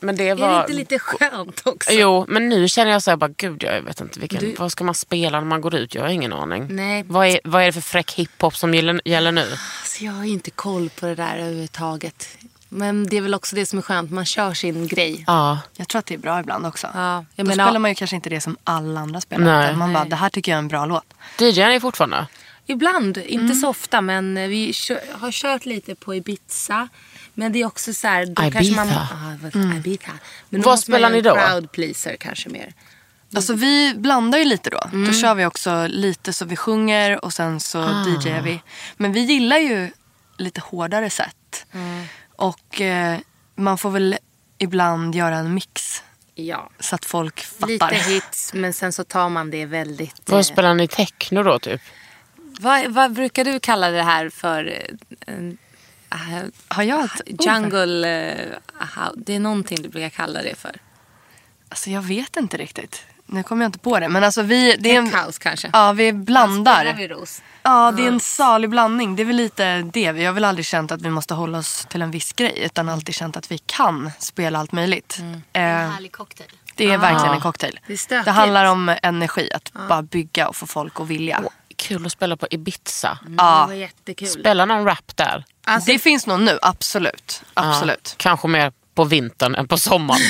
Men det Är var... det inte lite skönt också? Jo, men nu känner jag så här bara, gud jag vet inte vilken, Du- vad ska man spela när man går ut? Jag har ingen aning. Nej. Vad är, vad är det för fräck hiphop som gäller, gäller nu? Alltså, jag har inte koll på det där överhuvudtaget. Men det är väl också det som är skönt. Man kör sin grej. Ja, Jag tror att det är bra ibland också. Ja, jag Då menar- spelar man ju kanske inte det som alla andra spelar. Nej. Man bara, Nej. det här tycker jag är en bra låt. DJar ni fortfarande? Ibland, inte så ofta. Men vi kö- har kört lite på Ibiza. Men det är också så här... Då kanske man, Ibiza. ah, vad- Ibiza. Men Vad måste man spelar ni då? crowd pleaser kanske mer. Alltså vi blandar ju lite då. Mm. Då kör vi också lite så vi sjunger och sen så Ah. DJar vi. Men vi gillar ju lite hårdare sätt. Mm. Och eh, man får väl ibland göra en mix Ja. så att folk fattar. Lite hits, men sen så tar man det väldigt... Vad eh, spelar ni techno då typ? vad, vad brukar du kalla det här för? ah, Har jag ett jungle... aha, det är någonting du brukar kalla det för. Alltså jag vet inte riktigt. Nu kommer jag inte på det. Men alltså vi... Det är en, house kanske? ja, vi blandar. Vi ros? Ja, det är en salig blandning. Det är väl lite det. Vi har väl aldrig känt att vi måste hålla oss till en viss grej. Utan alltid känt att vi kan spela allt möjligt. Eh, Härlig cocktail. det är verkligen en cocktail. Det det handlar om energi. Att bara bygga och få folk att vilja. Kul att spela på Ibiza. Det Ja, var jättekul. Spela någon rap där. Alltså, det finns nog nu. Absolut. Absolut. Kanske mer på vintern än på sommaren.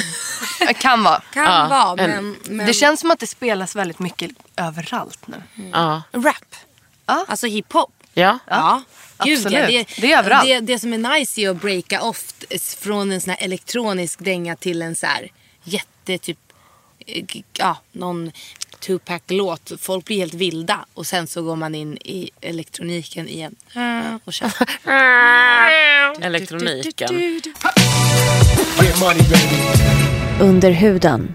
Det kan vara. kan Ja, vara, en- men, men... Det känns som att det spelas väldigt mycket överallt nu. ja. Rap. Ja. Alltså hiphop. ja. Ja, Gud, absolut. ja, Det är överallt. Det, det som är nice är att breaka off från en sån här elektronisk dänga till en så här jätte typ, eh, ja, någon Tupac-låt. Folk blir helt vilda och sen så går man in i elektroniken igen och kör. Elektroniken. Under huden.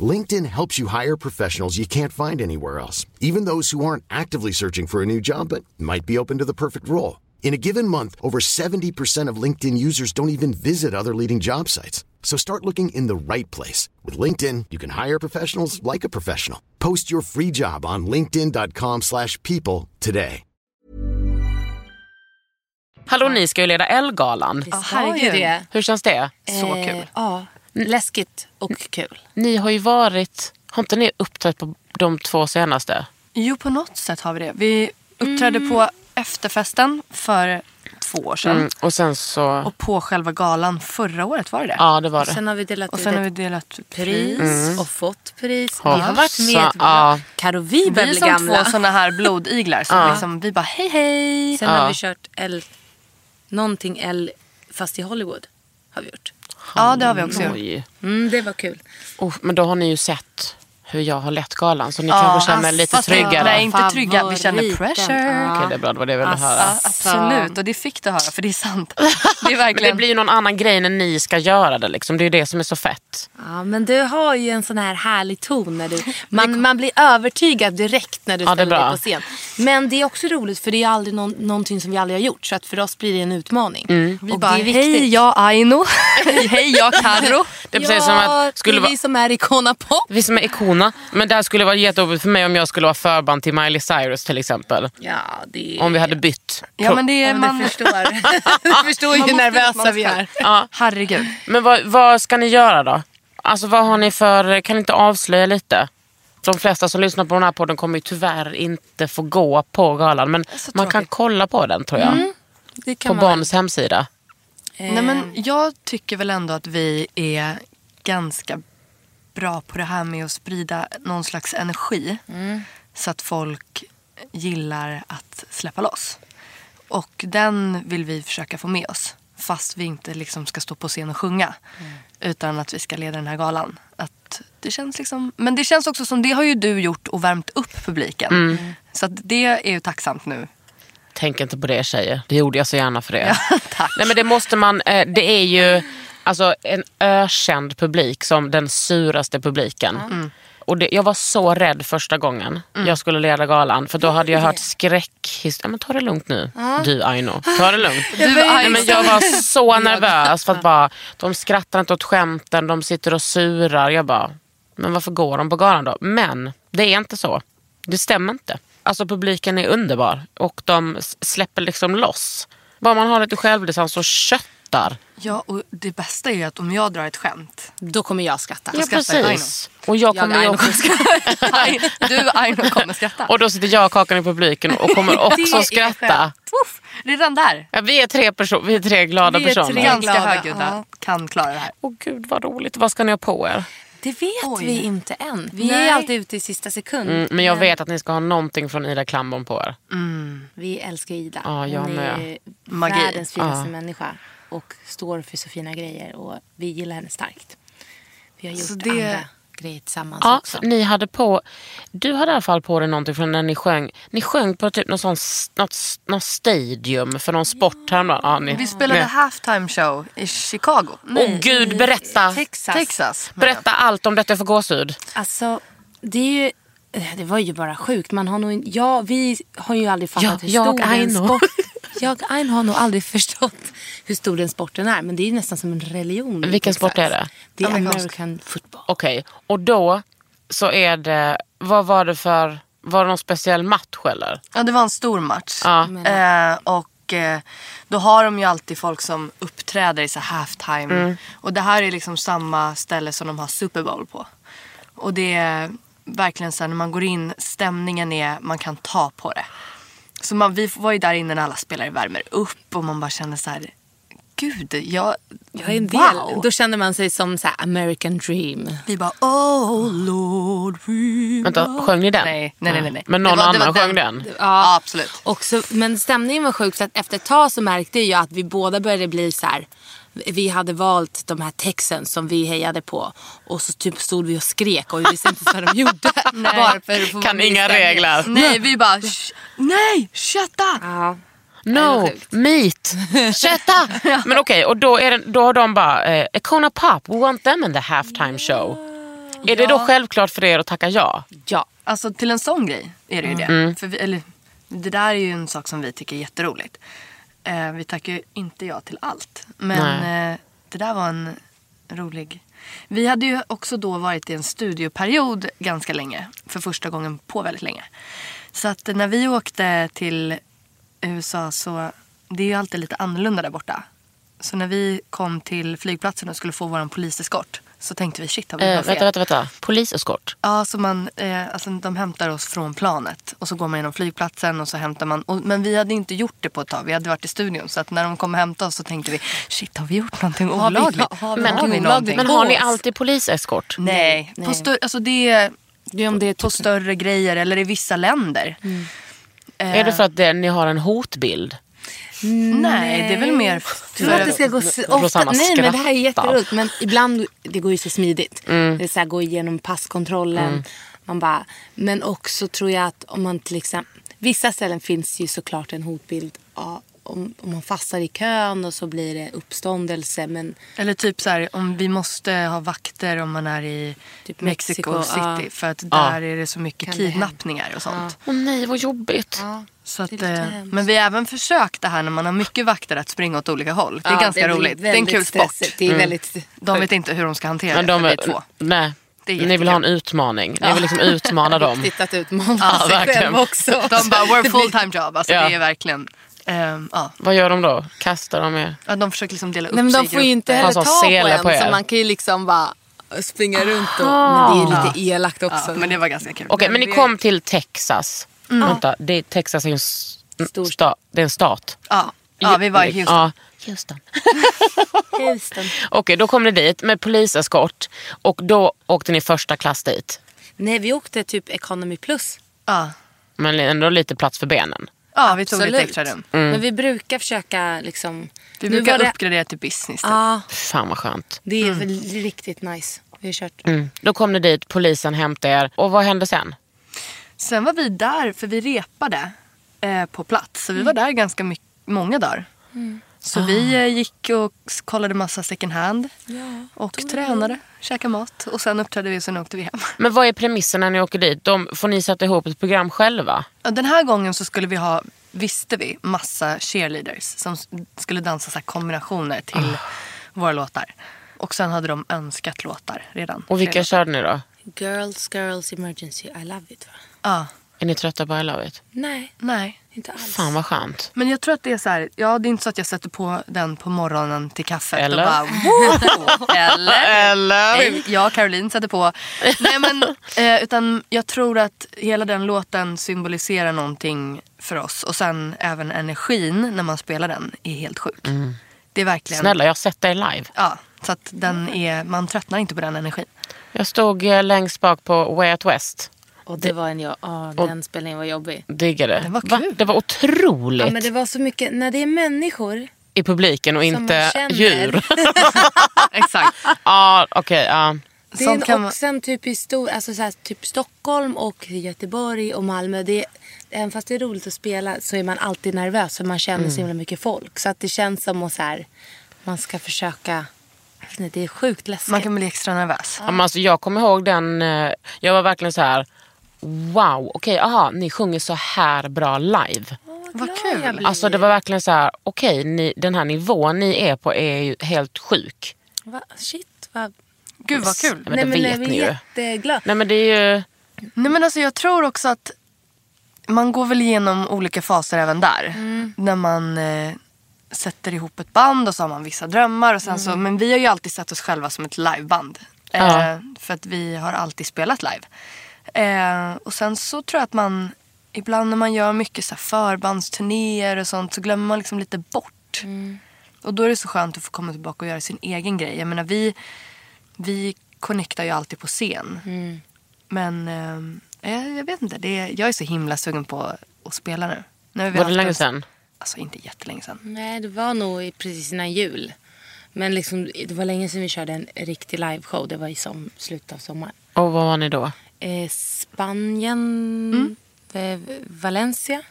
LinkedIn helps you hire professionals you can't find anywhere else, even those who aren't actively searching for a new job but might be open to the perfect role. In a given month, over 70% of LinkedIn users don't even visit other leading job sites. So start looking in the right place. With LinkedIn, you can hire professionals like a professional. Post your free job on linkedin.com slash people today. Hallå, ni ska ju leda Ellegalan. Herregud det. Hur känns det? Så Eh, kul. Ja, läskigt och kul. Ni har ju varit, har inte ni uppträtt på de två senaste? Jo, på något sätt har vi det. Vi uppträdde på efterfesten för två år sedan. Mm, och sen så... Och på själva galan förra året var det? Ja, det var det. Sen har vi delat Och ut sen har vi ett delat pris och fått pris. Vi har varit med. ja. Karo, vi börjar Vi är bli som gamla. två såna här blodiglar som liksom, vi bara hej hej. Sen Ja. har vi kört L, någonting L fast i Hollywood. Har vi gjort. Ja det har vi också gjort. Mm, det var kul. Oh, men då har ni ju sett hur jag har lett galan. Så ni kanske känner er lite fast tryggare. Nej inte trygga, vi känner pressure. Ja. Okej, det är bra. Det var det jag ville höra. Ja, absolut, och det fick du höra för det är sant. Det är Men verkligen... det blir ju någon annan grej när ni ska göra det. Liksom. Det är ju det som är så fett. Ja, men du har ju en sån här härlig ton. När du, man, man blir övertygad direkt när du Ja, ställer dig på scen. Men det är också roligt för det är aldrig någon, någonting som vi aldrig har gjort. Så att för oss blir det en utmaning. Vi Och bara, det är viktigt. hej jag Aino. hej jag Carro. Det är precis som att skulle det är vara... vi som är Icona Pop. Vi som är ikona. Men det här skulle vara jättejobbigt för mig om jag skulle vara förband till Miley Cyrus till exempel. Ja, det. Om vi hade bytt. Ja men det är Ja, men man... du förstår. du förstår ju hur nervösa vi är. Ja. Herregud. Men vad, vad ska ni göra då? Alltså vad har ni för, kan ni inte avslöja lite? De flesta som lyssnar på den här podden kommer ju tyvärr inte få gå på galan. Men man kan kolla på den tror jag. Det På Bonds hemsida. Nej, men jag tycker väl ändå att vi är ganska bra på det här med att sprida någon slags energi. Så att folk gillar att släppa loss. Och den vill vi försöka få med oss. Fast vi inte liksom ska stå på scen och sjunga. Utan att vi ska leda den här galan. Att det känns liksom, men det känns också som det har ju du gjort och värmt upp publiken. Så att det är ju tacksamt nu. Tänk inte på det tjejer. Det gjorde jag så gärna för er. Ja, tack. Nej men det måste man, eh, det är ju alltså, en ökänd publik som den suraste publiken. Mm. Och det, jag var så rädd första gången jag skulle leda galan. För då hade jag hört skräckhistorier. Ja, men ta det lugnt nu, du Aino. Ta det lugnt. Du, Nej, men jag var så nervös för att bara, de skrattar inte åt skämten, de sitter och surar. Jag bara, men varför går de på galan då? Men det är inte så. Det stämmer inte. Alltså publiken är underbar och de släpper liksom loss. Bara man har lite självdistans och köttar. Ja, och det bästa är att om jag drar ett skämt. Då kommer jag skratta. Ja, skrattar precis. Och jag Jag kommer Aino också du Aino kommer skratta. Och då sitter jag och Kakan i publiken och kommer också skratta. Uff, redan där. Ja, vi är tre, perso- vi är tre glada Vi är personer. tre. Ganska glada, högljudda ja. kan klara det här. Åh gud vad roligt. Vad ska ni ha på er? Det vet Oj. vi inte än. Vi Nej. är alltid ute i sista sekund. Mm, men jag vet att ni ska ha någonting från Ida Klamborn på er. Vi älskar Ida. Ja, jag Hon med. är Magi. världens finaste Ja. människa. Och står för så fina grejer. Och vi gillar henne starkt. Vi har gjort Så det- andra grejer tillsammans Ja, också. ni hade på, du hade i alla fall på dig någonting från när ni sjöng. Ni sjöng på typ någon sån, något, något stadium för någon sport häromdagen. Ja, ni, Vi spelade ni- halftime show i Chicago. Åh gud, berätta! Texas. Texas. Berätta allt om detta för gåshud. Alltså, det är ju... Det var ju bara sjukt. Man har nog, ja, vi har ju aldrig fattat Ja, hur jag, Jag Aino har nog aldrig förstått hur stor den sporten är. Men det är ju nästan som en religion. Vilken sport är det? Det är Amerikansk. American football. Okej, och då så är det, vad var det för, var det någon speciell match eller? Ja, det var en stor match. Ja. Eh, och eh, då har de ju alltid folk som uppträder i så halftime. Mm. Och det här är liksom samma ställe som de har Super Bowl på. Och det är verkligen så här när man går in, stämningen är, man kan ta på det. Så man, vi var ju där inne när alla spelare värmer upp och man bara känner så här, gud, jag, Jag är en del. wow. Då känner man sig som så här American dream. Vi bara, oh Lord remember. Vänta, sjöng ni den? Nej, nej, nej. nej, nej. Men någon var- annan sjöng den? Ja, absolut. Och så, men stämningen var sjuk så att efter ett tag så märkte jag att vi båda började bli så här. Vi hade valt de här Texans som vi hejade på. Och så typ stod vi och skrek och vi visste inte vad de gjorde. Bara för att få vara Kan inga regler. Nej, vi bara, "Sh- nej, shut up. Ja. No, meat, kötta. Men okej, och då, är det, då har de bara, eh, Icona Pop, we want them in the halftime show. Är det då självklart för er att tacka ja? ja. Alltså till en sån grej är det ju det. För vi, eller, det där är ju en sak som vi tycker är jätteroligt. Eh, vi tackar inte ja till allt. Men eh, det där var en rolig... Vi hade ju också då varit i en studioperiod ganska länge. För första gången på väldigt länge. Så att när vi åkte till USA så det är ju alltid lite annorlunda där borta. Så när vi kom till flygplatsen och skulle få vår poliseskort Så tänkte vi shit har vi Eh, fel? vänta, vänta, vänta. Poliseskort. Ja, så man, eh, alltså, de hämtar oss från planet och så går man genom flygplatsen och så hämtar man. Och, men vi hade inte gjort det på ett tag. Vi hade varit i studion. Så att när de kom och hämtade oss så tänkte vi shit har vi gjort någonting Har vi- olagligt? har vi Men, någonting men, olagligt? men har ni alltid poliseskort? Nej, Nej. På stör, alltså det är Det är om det är på större grejer eller i vissa länder. Är det för att det, ni har en hotbild? Nej, det är väl mer För att det ska gå ofta. Nej men det här är jätteroligt. Men ibland det går ju så smidigt. Mm. Det är så här, gå igenom passkontrollen. Man bara, men också tror jag att om man till exempel. Vissa ställen finns ju såklart en hotbild. Om, om man fastnar i kön och så blir det uppståndelse. Men Eller typ så här, om vi måste ha vakter om man är i Typ Mexico, Mexiko, City. ja. För att Ja. där är det så mycket Kan det kidnappningar och sånt. Åh nej vad jobbigt. ja, Så att, Det eh, men vi har även försökt det här när man har mycket vakter att springa åt olika håll. Det är Ja, ganska blir roligt. Det är en kul sport. Mm. Det är väldigt De vet inte hur de ska hantera Men det, de vi är, två. nej, Det är ni vill ha en utmaning. Ni vill liksom utmana dem. viktigt att utmana Ja, sig verkligen. själv också. De bara, we're full time job. Alltså, Ja. Det är verkligen, ehm, ja. Vad gör de då? Kastar de er? ja. De försöker liksom dela upp Nej, men sig de får ju inte heller Han ta på en. på så man kan ju liksom bara springa runt. Och, men det är lite elakt också. Ja, men det var ganska kul. Okej, men ni kom till Texas. Vänta, det, Texas är en, Stor sta, det är en stat. Ja. ja, vi var i Houston. Ja, Houston. Houston. Okej, då kom ni dit med poliseskort och då åkte ni första klass dit. Nej, vi åkte typ economy plus. Ja. Men ändå lite plats för benen. Ja, vi tog lite extra rum. Men vi brukar försöka liksom... Vi Nu brukar det- uppgradera till business. Typ. Ja, Fan vad skönt. det är väl riktigt nice. Vi har kört. Mm. Då kom ni dit, polisen hämtade er. Och vad hände sen? Sen var vi där, för vi repade eh, på plats. Så vi var där ganska mycket, många dagar. Så vi eh, gick och kollade massa second hand. och tränade, käkade mat. Och sen uppträdde vi och sen åkte vi hem. Men vad är premissen när ni åker dit? De, får ni sätta ihop ett program själva? Den här gången så skulle vi ha, visste vi, massa cheerleaders som skulle dansa så här kombinationer till våra låtar. Och sen hade de önskat låtar redan. Och vilka körde ni då? Girls, girls, emergency, I love it va? Ja, Är ni trötta på I Love It? Nej, nej. Inte alls. Fan vad skönt. Men jag tror att det är så här, ja det är inte så att jag sätter på den på morgonen till kaffet Eller? och bara wow. Eller? Eller? Nej, jag och Caroline sätter på. Nej men, eh, utan jag tror att hela den låten symboliserar någonting för oss. Och sen även energin när man spelar den är helt sjuk. Det är verkligen, Snälla, jag har sett dig live. ja, så att den är, man tröttnar inte på den energin. Jag stod eh, längst bak på Way Out West. Och det var en, ja, ja, den spelningen var jobbig. Diggade. Det var Va? kul. Det var otroligt Ja, men det var så mycket, när det är människor i publiken och inte djur. Exakt. Ja, okej. ja. Det är en, kan och sen typ i stor, alltså så här, typ Stockholm och Göteborg och Malmö. Det, även fast det är roligt att spela så är man alltid nervös för man känner Mm. så himla mycket folk. Så att det känns som att så här, man ska försöka, jag det är sjukt läskigt. Man kan bli extra nervös. Ja, men alltså, jag kommer ihåg den, eh, jag var verkligen så här. Wow, okej, aha, ni sjunger så här bra live. Vad glad kul. Alltså det var verkligen så här, okej, ni, den här nivån ni är på är ju helt sjuk. Va? Shit, vad... Gud vad kul. men det vet jag ni är ju. jätteglad. Nej men det är ju, Nej men alltså jag tror också att man går väl igenom olika faser även där. När man eh, sätter ihop ett band och så har man vissa drömmar. Och sen så, men vi har ju alltid sett oss själva som ett liveband. Eh, Ja. För att vi har alltid spelat live. Eh, och sen så tror jag att man ibland när man gör mycket så här förbandsturnéer och sånt så glömmer man liksom lite bort. Och då är det så skönt att få komma tillbaka och göra sin egen grej. Jag menar vi, vi connectar ju alltid på scen. Men eh, jag, jag vet inte. Det är, jag är så himla sugen på att spela nu. nu var det länge sedan? Alltså inte jättelänge sedan. Nej, det var nog i- precis innan jul. Men liksom, det var länge sedan vi körde en riktig liveshow. Det var i som, slutet av sommaren. Och vad var ni då? Eh, Spanien, eh, Valencia.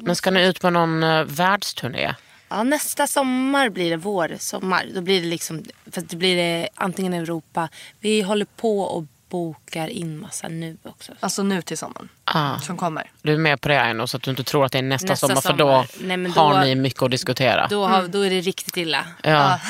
Men ska ni ut på någon uh, världsturné? Ja, nästa sommar blir det vår sommar. Då blir det liksom, för det blir det antingen Europa. Vi håller på och bokar in massa nu också. Alltså nu till sommaren. Ah. Som kommer. Du är med på det Aino så att du inte tror att det är nästa, Nästa sommar, för då, sommar. Nej, men då- har ni mycket att diskutera. Då, har, då är det riktigt illa. ja.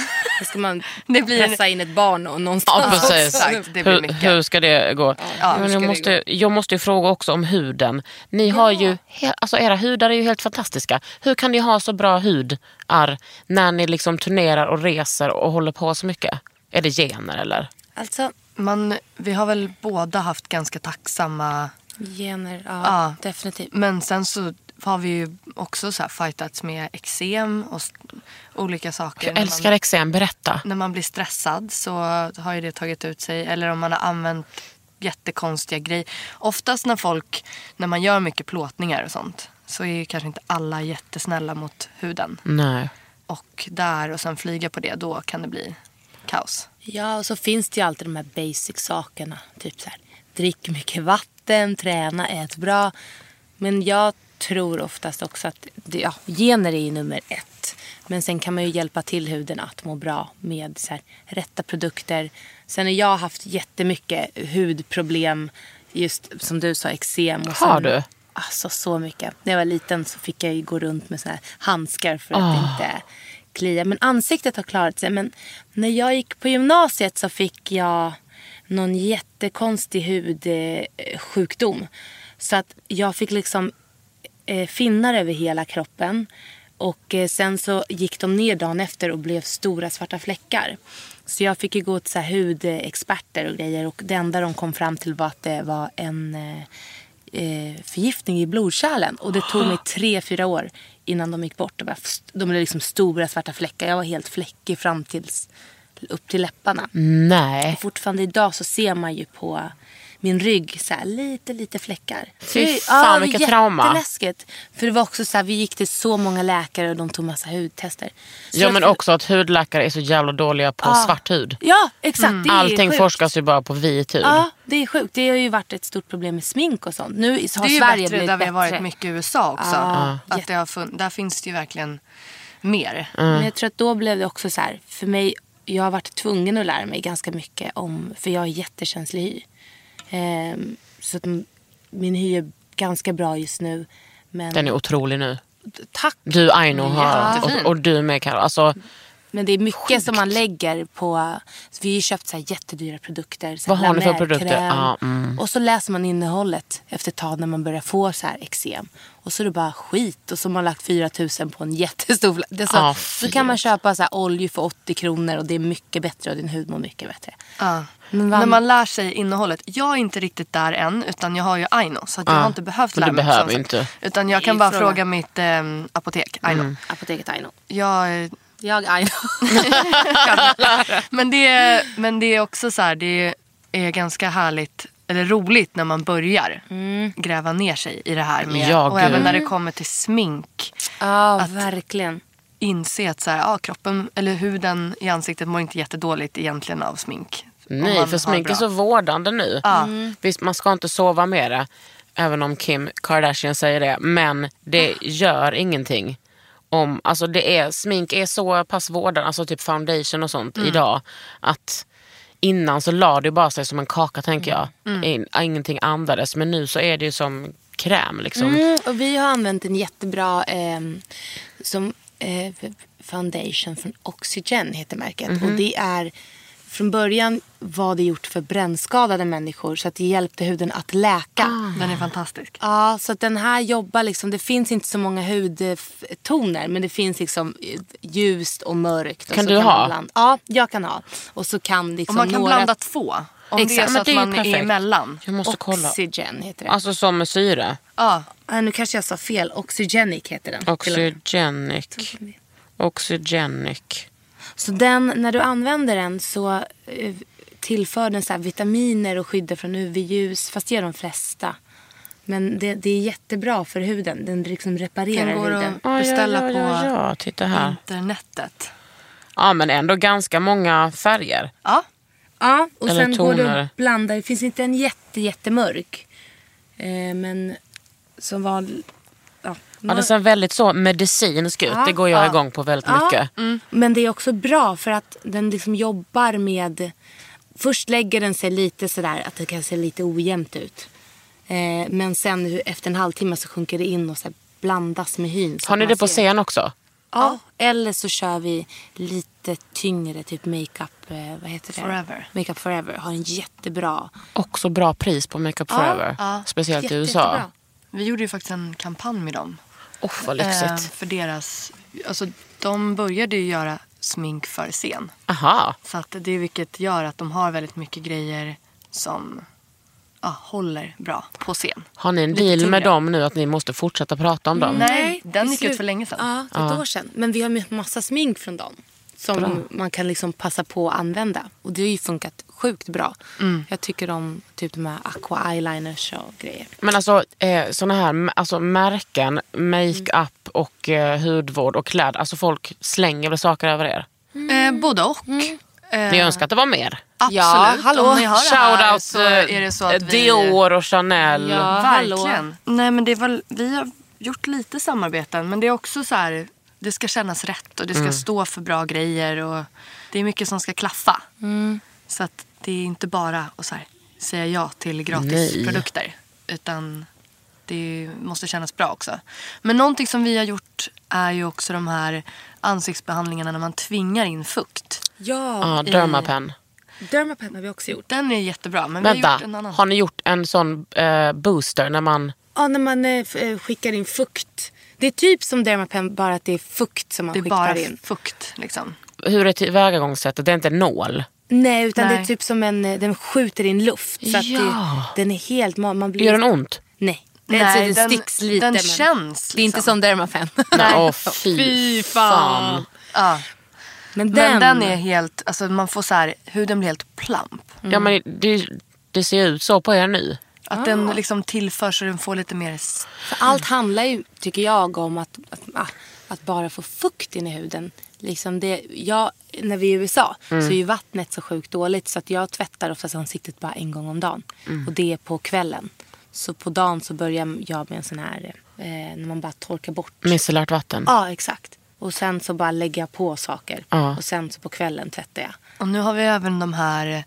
Då ska man Det blir- pressa in ett barn och någonstans Ja, precis. Exakt, det blir hur, mycket. hur ska det gå? Ja, Men ska jag, det måste, jag måste ju fråga också om huden. Ni har ju, alltså era hudar är ju helt fantastiska. Hur kan ni ha så bra hudar när ni liksom turnerar och reser och håller på så mycket? Är det gener eller? Alltså, Man, vi har väl båda haft ganska tacksamma... gener, ja, Ja. definitivt. Men sen så har vi ju också så här fightats med eksem och olika saker. Jag älskar man, eksem, berätta. när man blir stressad så har ju det tagit ut sig. Eller om man har använt jättekonstiga grejer. Oftast när folk, när man gör mycket plåtningar och sånt så är ju kanske inte alla jättesnälla mot huden. Nej. Och där och sen flyga på det, då kan det bli kaos. Ja, och så finns det ju alltid de här basic sakerna. Typ så här, drick mycket vatten, träna, ät bra. Men jag tror oftast också att ja, gener är ju nummer ett. Men sen kan man ju hjälpa till huden att må bra med så här, rätta produkter. Sen har jag haft jättemycket hudproblem. Just som du sa, eksem. och Har du? Alltså så mycket. När jag var liten så fick jag ju gå runt med såna handskar för att inte klia. Men ansiktet har klarat sig. Men när jag gick på gymnasiet så fick jag någon jättekonstig hudsjukdom. Så att jag fick liksom eh, finnar över hela kroppen. Och eh, sen så gick de ner dagen efter och blev stora svarta fläckar. Så jag fick gå till så hudexperter och grejer. Och det enda de kom fram till var att det var en eh, eh, förgiftning i blodkärlen. Och det tog mig tre, fyra år innan de gick bort. De, var, de blev liksom stora svarta fläckar. Jag var helt fläckig fram tills, upp till läpparna. Nej. Och fortfarande idag så ser man ju på min rygg så här, lite, lite fläckar. Fy Det- fan, var vilket trauma. Jätteläskigt. För det var också så här, vi gick till så många läkare och de tog massa hudtester. Så Ja men tror- också att hudläkare är så jävla dåliga på Ja. svart hud. Ja, exakt. Är Allting sjukt. forskas ju bara på vit hud. Ja, det är sjukt. Det har ju varit ett stort problem med smink och sånt. Nu har Det är ju Sverige bättre där vi har varit mycket i USA också. Ja. Att det har fun- där finns det ju verkligen mer. Men jag tror att då blev det också så här, för mig, jag har varit tvungen att lära mig ganska mycket om, för jag har jättekänslig hy. Ehm, så att min hy är ganska bra just nu. Men Den är otrolig nu. tack. Du Aino har, och, och du med Carro. Alltså, Men det är mycket som man lägger på... Så vi har ju köpt så här jättedyra produkter. Så Vad har ni för produkter? Ja, mm. Och så läser man innehållet efter ett tag när man börjar få så här eksem. Och så är det bara skit. Och så har man lagt 4 000 på en jättestor det är så, Ja, så kan man köpa så här oljor för 80 kronor och det är mycket bättre och din hud mår mycket bättre. Ja. När man lär sig innehållet. Jag är inte riktigt där än utan jag har ju Aino så att jag Ja. har inte behövt lära mig. behöver inte. Utan jag kan bara fråga. fråga mitt ehm, apotek, Aino. Apoteket Aino. Jag, Jag Aino. men, det är, men det är också så här, det är ganska härligt eller roligt när man börjar gräva ner sig i det här. Med, Ja, och gud. även när det kommer till smink. Ja, verkligen. Inse att så här, ja, kroppen eller huden i ansiktet mår inte jättedåligt egentligen av smink. Nej, för smink är så vårdande nu. Ja. Mm. Visst, man ska inte sova med det. Även om Kim Kardashian säger det. Men det gör ingenting. Om, alltså det är, smink är så pass vårdande, alltså typ foundation och sånt Mm. idag. Att innan så la det bara sig som en kaka tänker jag. Mm. In, ingenting andades. Men nu så är det ju som kräm liksom. Mm, och vi har använt en jättebra ehm, som, eh, foundation från Oxygen heter märket. Mhm. Och det är från början var det gjort för brännskadade människor så att det hjälpte huden att läka. Ah. Den är fantastisk. Ja, så att den här jobbar liksom, det finns inte så många hudtoner men det finns liksom eh, ljust och mörkt. Och Kan så du man ha? blanda- Ja, jag kan ha. Och så kan liksom Och man kan några... blanda två. Om det är Exakt, så att det är ju man är perfekt. emellan. Jag måste kolla. Oxygen heter det. Alltså som med syre. Ja. Ah, nu kanske jag sa fel. Oxygenic heter den. och. Oxygenic. Oxygenic. Så den, när du använder den så eh, tillför den så här vitaminer och skyddar från UV-ljus. Fast det gör de flesta. Men det, det är jättebra för huden. Den liksom reparerar Den går huden. att Ja, ja, beställa ja, på ja, ja, titta här. internetet. Ja men ändå ganska många färger. Ja. Ja, och Eller sen går det toner. att blanda. Det finns inte en jätte, jättemörk. Eh, men som var... Ja, Ja, det ser väldigt så medicinskt ut. Ja, det går jag ja. igång på väldigt Ja, mycket. Mm. Men det är också bra för att den liksom jobbar med... Först lägger den sig lite sådär att det kan se lite ojämnt ut. Eh, men sen efter en halvtimme så sjunker det in och så blandas med hyn. så Har ni man det på scen också? Ja. Eller så kör vi lite tyngre, typ makeup, eh, vad heter det? Forever. Makeup forever har en jättebra. Också bra pris på Makeup Forever. ja. Speciellt i Jätte, USA. jättebra. Vi gjorde ju faktiskt en kampanj med dem. Oh, vad lyxigt. Eh, för deras, alltså, de började ju göra smink för scen. Aha. Så att det är vilket gör att de har väldigt mycket grejer som ja, håller bra på scen. Har ni en Lite deal med tyngre. dem nu att ni måste fortsätta prata om dem? Nej, den gick ut för länge sedan. Ja, ett år sedan. Men vi har med massa smink från dem. Som man kan liksom passa på att använda. Och det har ju funkat sjukt bra. Jag tycker om typ de här aqua eyeliners och grejer. Men alltså eh, såna här alltså, märken, makeup och eh, hudvård och kläder. Alltså folk slänger väl saker över er? Eh, både och. Eh, Ni önskar att det var mer? Absolut. Ja, hallå. Om ni har det här Shoutout så är det så att vi... Dior och Chanel. Ja. hallå. Verkligen. Nej men det väl, vi har gjort lite samarbeten men det är också så här, det ska kännas rätt och det ska Mm. stå för bra grejer och det är mycket som ska klaffa. Mm. Så att det är inte bara att så här, säga ja till Nej. gratisprodukter utan det måste kännas bra också. Men någonting som vi har gjort är ju också de här ansiktsbehandlingarna när man tvingar in fukt. Ja, Ja, Dermapen. Dermapen har vi också gjort. Den är jättebra men vi har Vänta, gjort en annan. har ni gjort en sån eh, booster när man... Ja, när man eh, eh, skickar in fukt. Det är typ som Dermapen bara att det är fukt som man det är bara in. fukt liksom. Hur är tillvägagångssättet? Det är inte nål? Nej, utan det är Nej. typ som en, eh, den skjuter in luft. Så att Ja. det, den är helt, man blir... Gör den ont? Nej. Den, Nej, den, den- sticks lite. den men känns, Det är inte liksom. som Dermapen. Nej. Åh, fy, fan. Ja. Men Men den, den är helt, alltså man får så här, huden blir helt plump. Ja, men det, det ser ut så på er nu. Att den liksom tillför så den får lite mer... För allt handlar ju, tycker jag, om att, att, ah, att bara få fukt in i huden. Liksom det, jag, när vi är i USA så är ju vattnet så sjukt dåligt så att jag tvättar oftast ansiktet bara en gång om dagen. Och det är på kvällen. Så på dagen så börjar jag med en sån här, eh, när man bara torkar bort. Micellärt vatten. Ja, exakt. Och sen så bara lägger jag på saker. Ja. Och sen så på kvällen tvättar jag. Och nu har vi även de här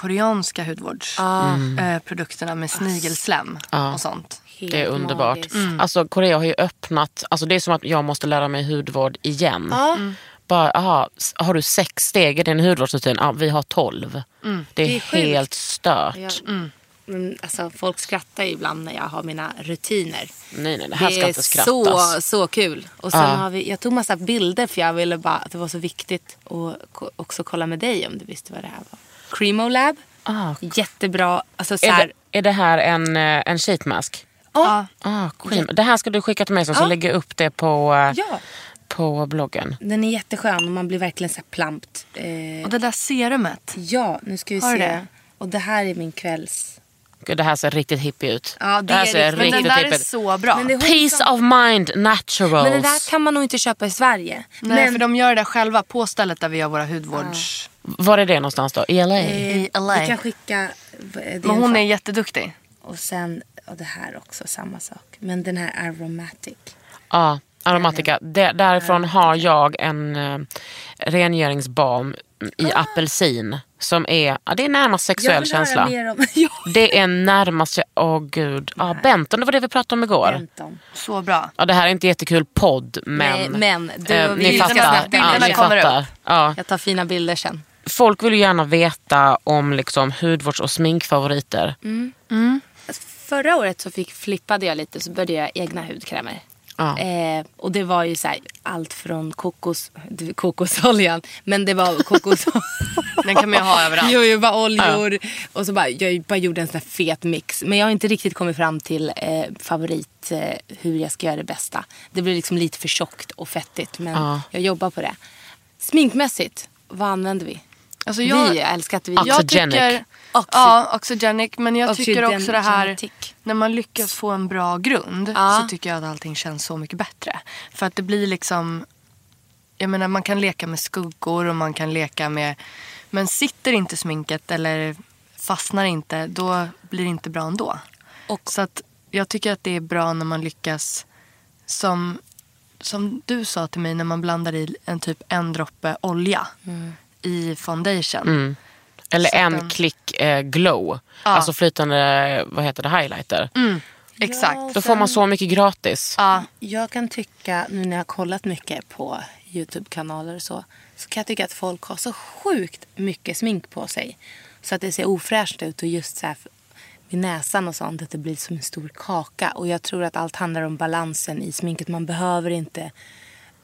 koreanska hudvårdsprodukterna med snigelslem Ja. och sånt. Helt Det är underbart. magiskt. Alltså Korea har ju öppnat, alltså det är som att jag måste lära mig hudvård igen. Ja. Bara, aha, har du sex steg i din hudvårdsrutin? Ja, vi har tolv. Det är, Det är sjukt. helt stört. Ja. Men, alltså, folk skrattar ju ibland när jag har mina rutiner. Nej, nej, det här det ska är inte så, skrattas. så kul. Och sen Ja. har vi, jag tog massa bilder för jag ville bara att det var så viktigt att också kolla med dig om du visste vad det här var. Cremo Lab. Ah, Jättebra. Alltså, så är, här, det, är det här en, eh, en sheetmask? Ja. Ah, cream. Det här ska du skicka till mig så Ja. lägger jag upp det på, eh, Ja. på bloggen. Den är jätteskön och man blir verkligen så här plampt. Eh, Och det där serumet. ja, nu ska vi Har se. det? Och det här är min kvälls... Gud, det här ser riktigt hippie ut. Ja, det här är ser riktigt- Men riktigt den där är hippie ut. så bra. Men det är Peace som- of mind naturals. Men det där kan man nog inte köpa i Sverige. Nej, Men för de gör det själva på stället där vi gör våra hudvårds... Var är det någonstans då? I LA? I LA. vi kan skicka... är Men en hon är jätteduktig. Och sen, och det här också, samma sak. Men den här aromatic. Ja, aromatica. Det, därifrån har jag en eh, rengöringsbalm i apelsin. Som är, ja, det är närmast sexuell känsla. mer om... ja. Det är närmast, åh gud. Ja, Benton, det var det vi pratade om igår. Benton. Så bra. Ja, det här är inte jättekul podd, men, Nej, men du eh, och ni vi- fattar. Ja, ni fattar. Ja. Jag tar fina bilder sen. Folk vill ju gärna veta om liksom, hudvårds och sminkfavoriter. Förra året så fick, flippade jag lite så började jag egna hudkrämer. Ja. Eh, och det var ju så här, allt från kokos, kokosoljan. Men det var kokos... Den kan man ju ha överallt. Jojoba-oljor. Och så bara, jag bara gjorde en sån här fet mix. Men jag har inte riktigt kommit fram till eh, favorit, eh, hur jag ska göra det bästa. Det blir liksom lite för tjockt och fettigt. Men Ja. jag jobbar på det. Sminkmässigt, vad använder vi? Alltså jag, vi, älskar att vi... Jag Oxygenic. tycker... Oxy- Ja, oxygenic. Men jag tycker också det här... När man lyckas få en bra grund Ja. så tycker jag att allting känns så mycket bättre. För att det blir liksom... Jag menar man kan leka med skuggor och man kan leka med... Men sitter inte sminket eller fastnar inte då blir det inte bra ändå. Och- Så att jag tycker att det är bra när man lyckas som, som du sa till mig när man blandar i en typ en droppe olja i foundation. Eller Så att en den- klick eh, glow. Alltså flytande, vad heter det, highlighter. Exakt. Då får man så mycket gratis. Ja. Jag kan tycka, nu när jag har kollat mycket på Youtube-kanaler och så, så kan jag tycka att folk har så sjukt mycket smink på sig. Så att det ser ofräscht ut och just så här vid näsan och sånt, att det blir som en stor kaka. Och jag tror att allt handlar om balansen i sminket. Man behöver inte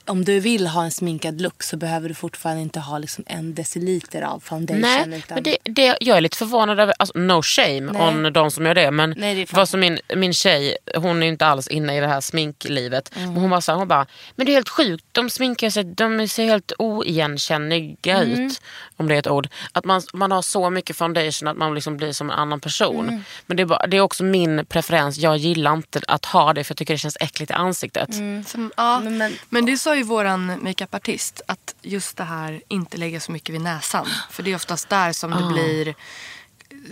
om du vill ha en sminkad look så behöver du fortfarande inte ha liksom en deciliter av foundation. Nej, utan... men det, det, jag är lite förvånad över, alltså, no shame Nej. on de som gör det. Men Nej, det är vad som min, min tjej, hon är ju inte alls inne i det här sminklivet. Mm. Men hon bara, så här, hon bara, men det är helt sjukt, de sminkar sig, de ser helt oigenkännliga Mm. ut. Om det är ett ord. Att man, man har så mycket foundation att man liksom blir som en annan person. Mm. Men det är, bara, det är också min preferens, jag gillar inte att ha det för jag tycker det känns äckligt i ansiktet. Som, ja. Men- men, men- det sa ju våran makeupartist att just det här inte lägga så mycket vid näsan. För det är oftast där som det blir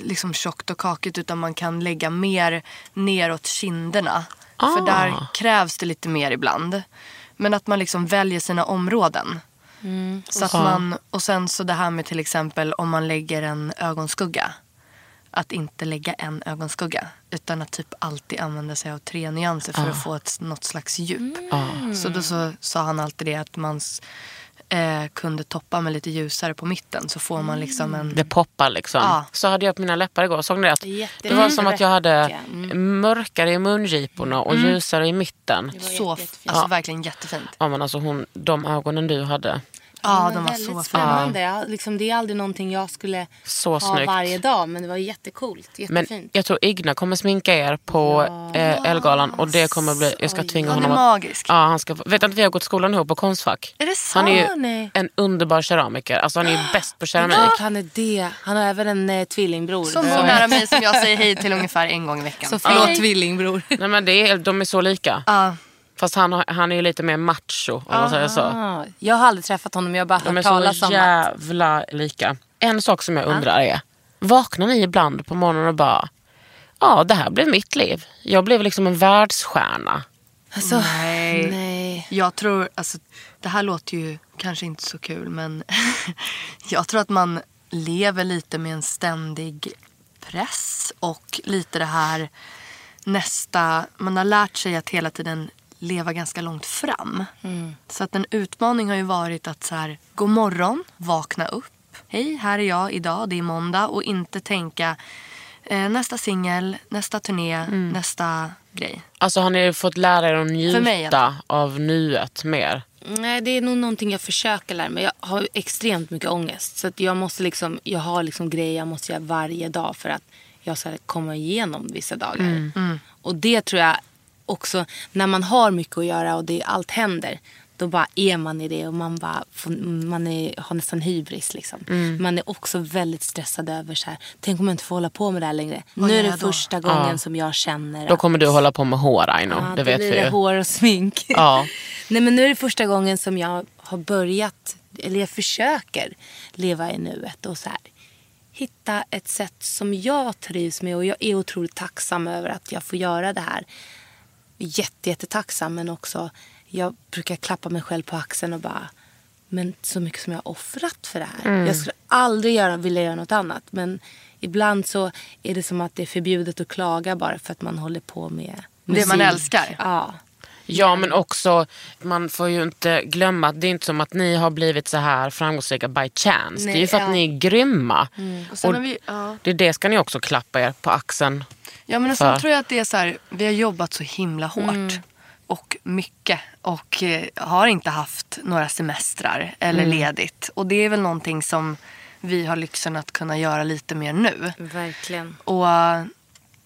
liksom tjockt och kakigt utan man kan lägga mer neråt kinderna. För Ah. där krävs det lite mer ibland. Men att man liksom väljer sina områden. Så att man, och sen så det här med till exempel om man lägger en ögonskugga. Att inte lägga en ögonskugga. Utan att typ alltid använda sig av tre nyanser för att få ett, något slags djup. Så då så sa han alltid det att man eh, kunde toppa med lite ljusare på mitten. Så får man liksom en... Det poppar liksom. Ja. Så hade jag på mina läppar igår. Såg ni det? Det var som att jag hade Mm. mörkare i mungiporna och ljusare i mitten. Så, alltså verkligen jättefint. Ja, men alltså hon, de ögonen du hade. Ja, men de var väldigt så spännande. Ja, liksom, det är aldrig någonting jag skulle Så ha snyggt. varje dag. Men det var jättecoolt. Men Jättefint. jag tror Igna kommer sminka er på eh, Elgalan och det kommer bli, jag ska Oj. tvinga Han är honom magisk. Ja, han ska, vet inte vi har gått skolan ihop på Konstfack? Är det Han är ju Nej. en underbar keramiker. Alltså han är ju bäst på keramik. Och han är det. Han har även en eh, tvillingbror. Så nära mig som jag säger hej till ungefär en gång i veckan. Så förlåt tvillingbror. Nej, men det är, de är så lika. Ja. Fast han, har- han är ju lite mer macho om man säger så. Ah, jag har aldrig träffat honom. Jag har bara De är hört så talas om att... jävla lika. En sak som jag undrar är, vaknar ni ibland på morgonen och bara, ja det här blev mitt liv. Jag blev liksom en världsstjärna. Alltså, Nej. nej. Jag tror, alltså det här låter ju kanske inte så kul men jag tror att man lever lite med en ständig press och lite det här nästa, man har lärt sig att hela tiden leva ganska långt fram. Så att en utmaning har ju varit att så här, god morgon, vakna upp. Hej, här är jag idag, det är måndag och inte tänka eh, nästa singel, nästa turné, nästa grej. Alltså har ni fått lära er att För mig, njuta av nuet mer? Nej, det är nog någonting jag försöker lära mig. Jag har extremt mycket ångest. Så att jag måste liksom, jag har liksom grejer jag måste göra varje dag för att jag ska komma igenom vissa dagar. Och det tror jag också, när man har mycket att göra och det, allt händer. Då bara är man i det och man, bara, man är, har nästan hybris. Liksom. Man är också väldigt stressad över så här, tänk om jag inte får hålla på med det här längre. Vad nu är det jag då? första gången Ja. som jag känner Då att- kommer du hålla på med hår Aino, Ja, det då vet vi ju. hår och smink. Ja. Nej men nu är det första gången som jag har börjat, eller jag försöker leva i nuet och så här hitta ett sätt som jag trivs med och jag är otroligt tacksam över att jag får göra det här. Jätte, jättetacksam men också jag brukar klappa mig själv på axeln och bara men så mycket som jag har offrat för det här. Jag skulle aldrig göra, vilja göra något annat men ibland så är det som att det är förbjudet att klaga bara för att man håller på med Det man musik. älskar. Ja. Ja men också, man får ju inte glömma att det är inte som att ni har blivit så här framgångsrika by chance. det är ju Nej, för att ja. ni är grymma. Och sen Och har vi, ja. det, det ska ni också klappa er på axeln. Ja men sen För- tror jag att det är så här, vi har jobbat så himla hårt. Och mycket. Och eh, har inte haft några semestrar eller ledigt. Och det är väl någonting som vi har lyxen att kunna göra lite mer nu. Verkligen. Och eh,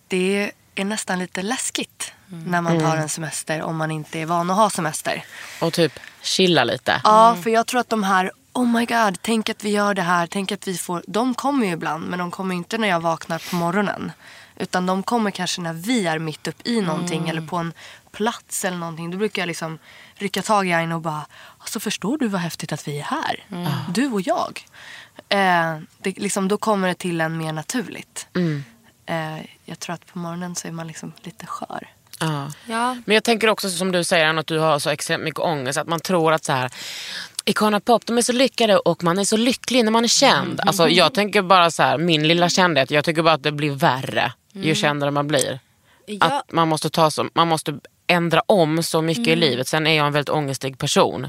det är nästan lite läskigt när man tar en semester om man inte är van att ha semester. Och typ chilla lite. Ja, för jag tror att de här Oh my god, tänk att vi gör det här, tänk att vi får... De kommer ju ibland, men de kommer inte när jag vaknar på morgonen. Utan de kommer kanske när vi är mitt upp i någonting eller på en plats eller någonting. Då brukar jag liksom rycka tag i en och bara, alltså förstår du vad häftigt att vi är här? Du och jag. Eh, det, liksom, då kommer det till en mer naturligt. Eh, jag tror att på morgonen så är man liksom lite skör. Ja. Ja. Men jag tänker också som du säger att du har så extremt mycket ångest. Att man tror att så här, Icona Pop de är så lyckade och man är så lycklig när man är känd. Alltså, jag tänker bara så här, min lilla kändhet, jag tycker bara att det blir värre ju kändare man blir. Ja. Att man måste, ta så, man måste ändra om så mycket i livet. Sen är jag en väldigt ångestig person.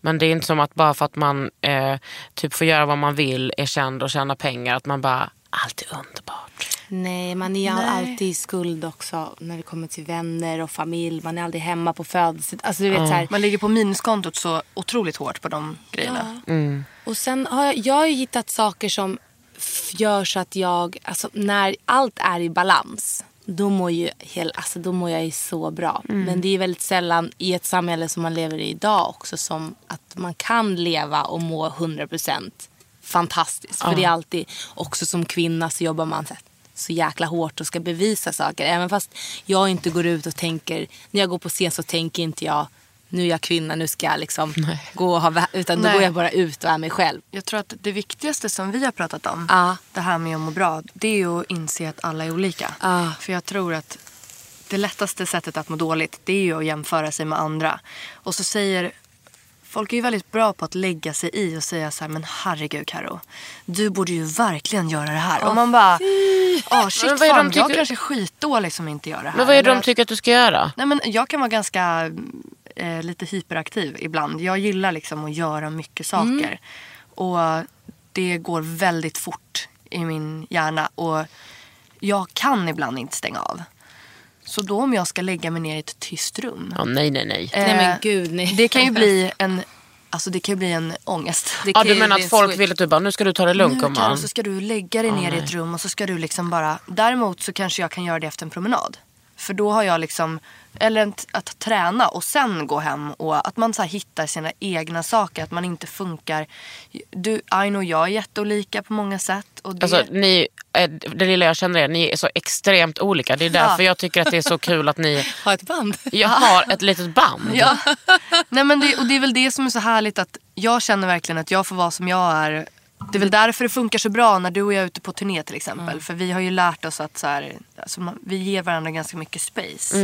Men det är inte som att bara för att man eh, typ får göra vad man vill, är känd och tjänar pengar, att man bara, allt är underbart. Nej, man är Nej. alltid i skuld också när det kommer till vänner och familj. Man är aldrig hemma på födelsedag. Alltså du vet så här. Man ligger på minuskontot så otroligt hårt på de grejerna. Och sen har jag, jag har ju hittat saker som gör så att jag, alltså när allt är i balans. Då mår, ju hel, alltså då mår jag ju så bra. Men det är väldigt sällan i ett samhälle som man lever i idag också som att man kan leva och må 100% fantastiskt. För det är alltid, också som kvinna så jobbar man så, här, så jäkla hårt och ska bevisa saker. Även fast jag inte går ut och tänker, när jag går på scen så tänker inte jag nu är jag kvinna, nu ska jag liksom gå och ha, utan då Nej. går jag bara ut och är mig själv. Jag tror att det viktigaste som vi har pratat om, Ja. det här med att må bra, det är ju att inse att alla är olika. Ja. För jag tror att det lättaste sättet att må dåligt, det är ju att jämföra sig med andra. Och så säger Folk är ju väldigt bra på att lägga sig i och säga så här, men herregud Karo, du borde ju verkligen göra det här. och man bara, ah shit Men vad fan, jag tycker- kanske är skitdålig som inte gör det här. Men vad är det Eller de tycker att du ska göra? Nej, men jag kan vara ganska eh, lite hyperaktiv ibland. Jag gillar liksom att göra mycket saker. Och det går väldigt fort i min hjärna. Och jag kan ibland inte stänga av. Så då om jag ska lägga mig ner i ett tyst rum. Ja, nej, nej, nej. Nej men eh, gud nej. Det kan ju bli en, alltså det kan ju bli en ångest. Det Ja, kan du ju menar att folk switch. vill att du bara, nu ska du ta det lugnt Nu så ska du lägga dig ner i ett rum och så ska du liksom bara... Däremot så kanske jag kan göra det efter en promenad. För då har jag liksom... Eller att träna och sen gå hem och att man så hittar sina egna saker. Att man inte funkar... Du, Aino och jag är jätteolika på många sätt. Och det, Alltså, ni, eh, det lilla jag känner är ni är så extremt olika. Det är därför jag tycker att det är så kul att ni Ha ett band. jag har ett litet band. Ja. Nej, men det, och det är väl det som är så härligt att jag känner verkligen att jag får vara som jag är. Det är väl därför det funkar så bra när du och jag är ute på turné till exempel. För vi har ju lärt oss att så här, alltså vi ger varandra ganska mycket space.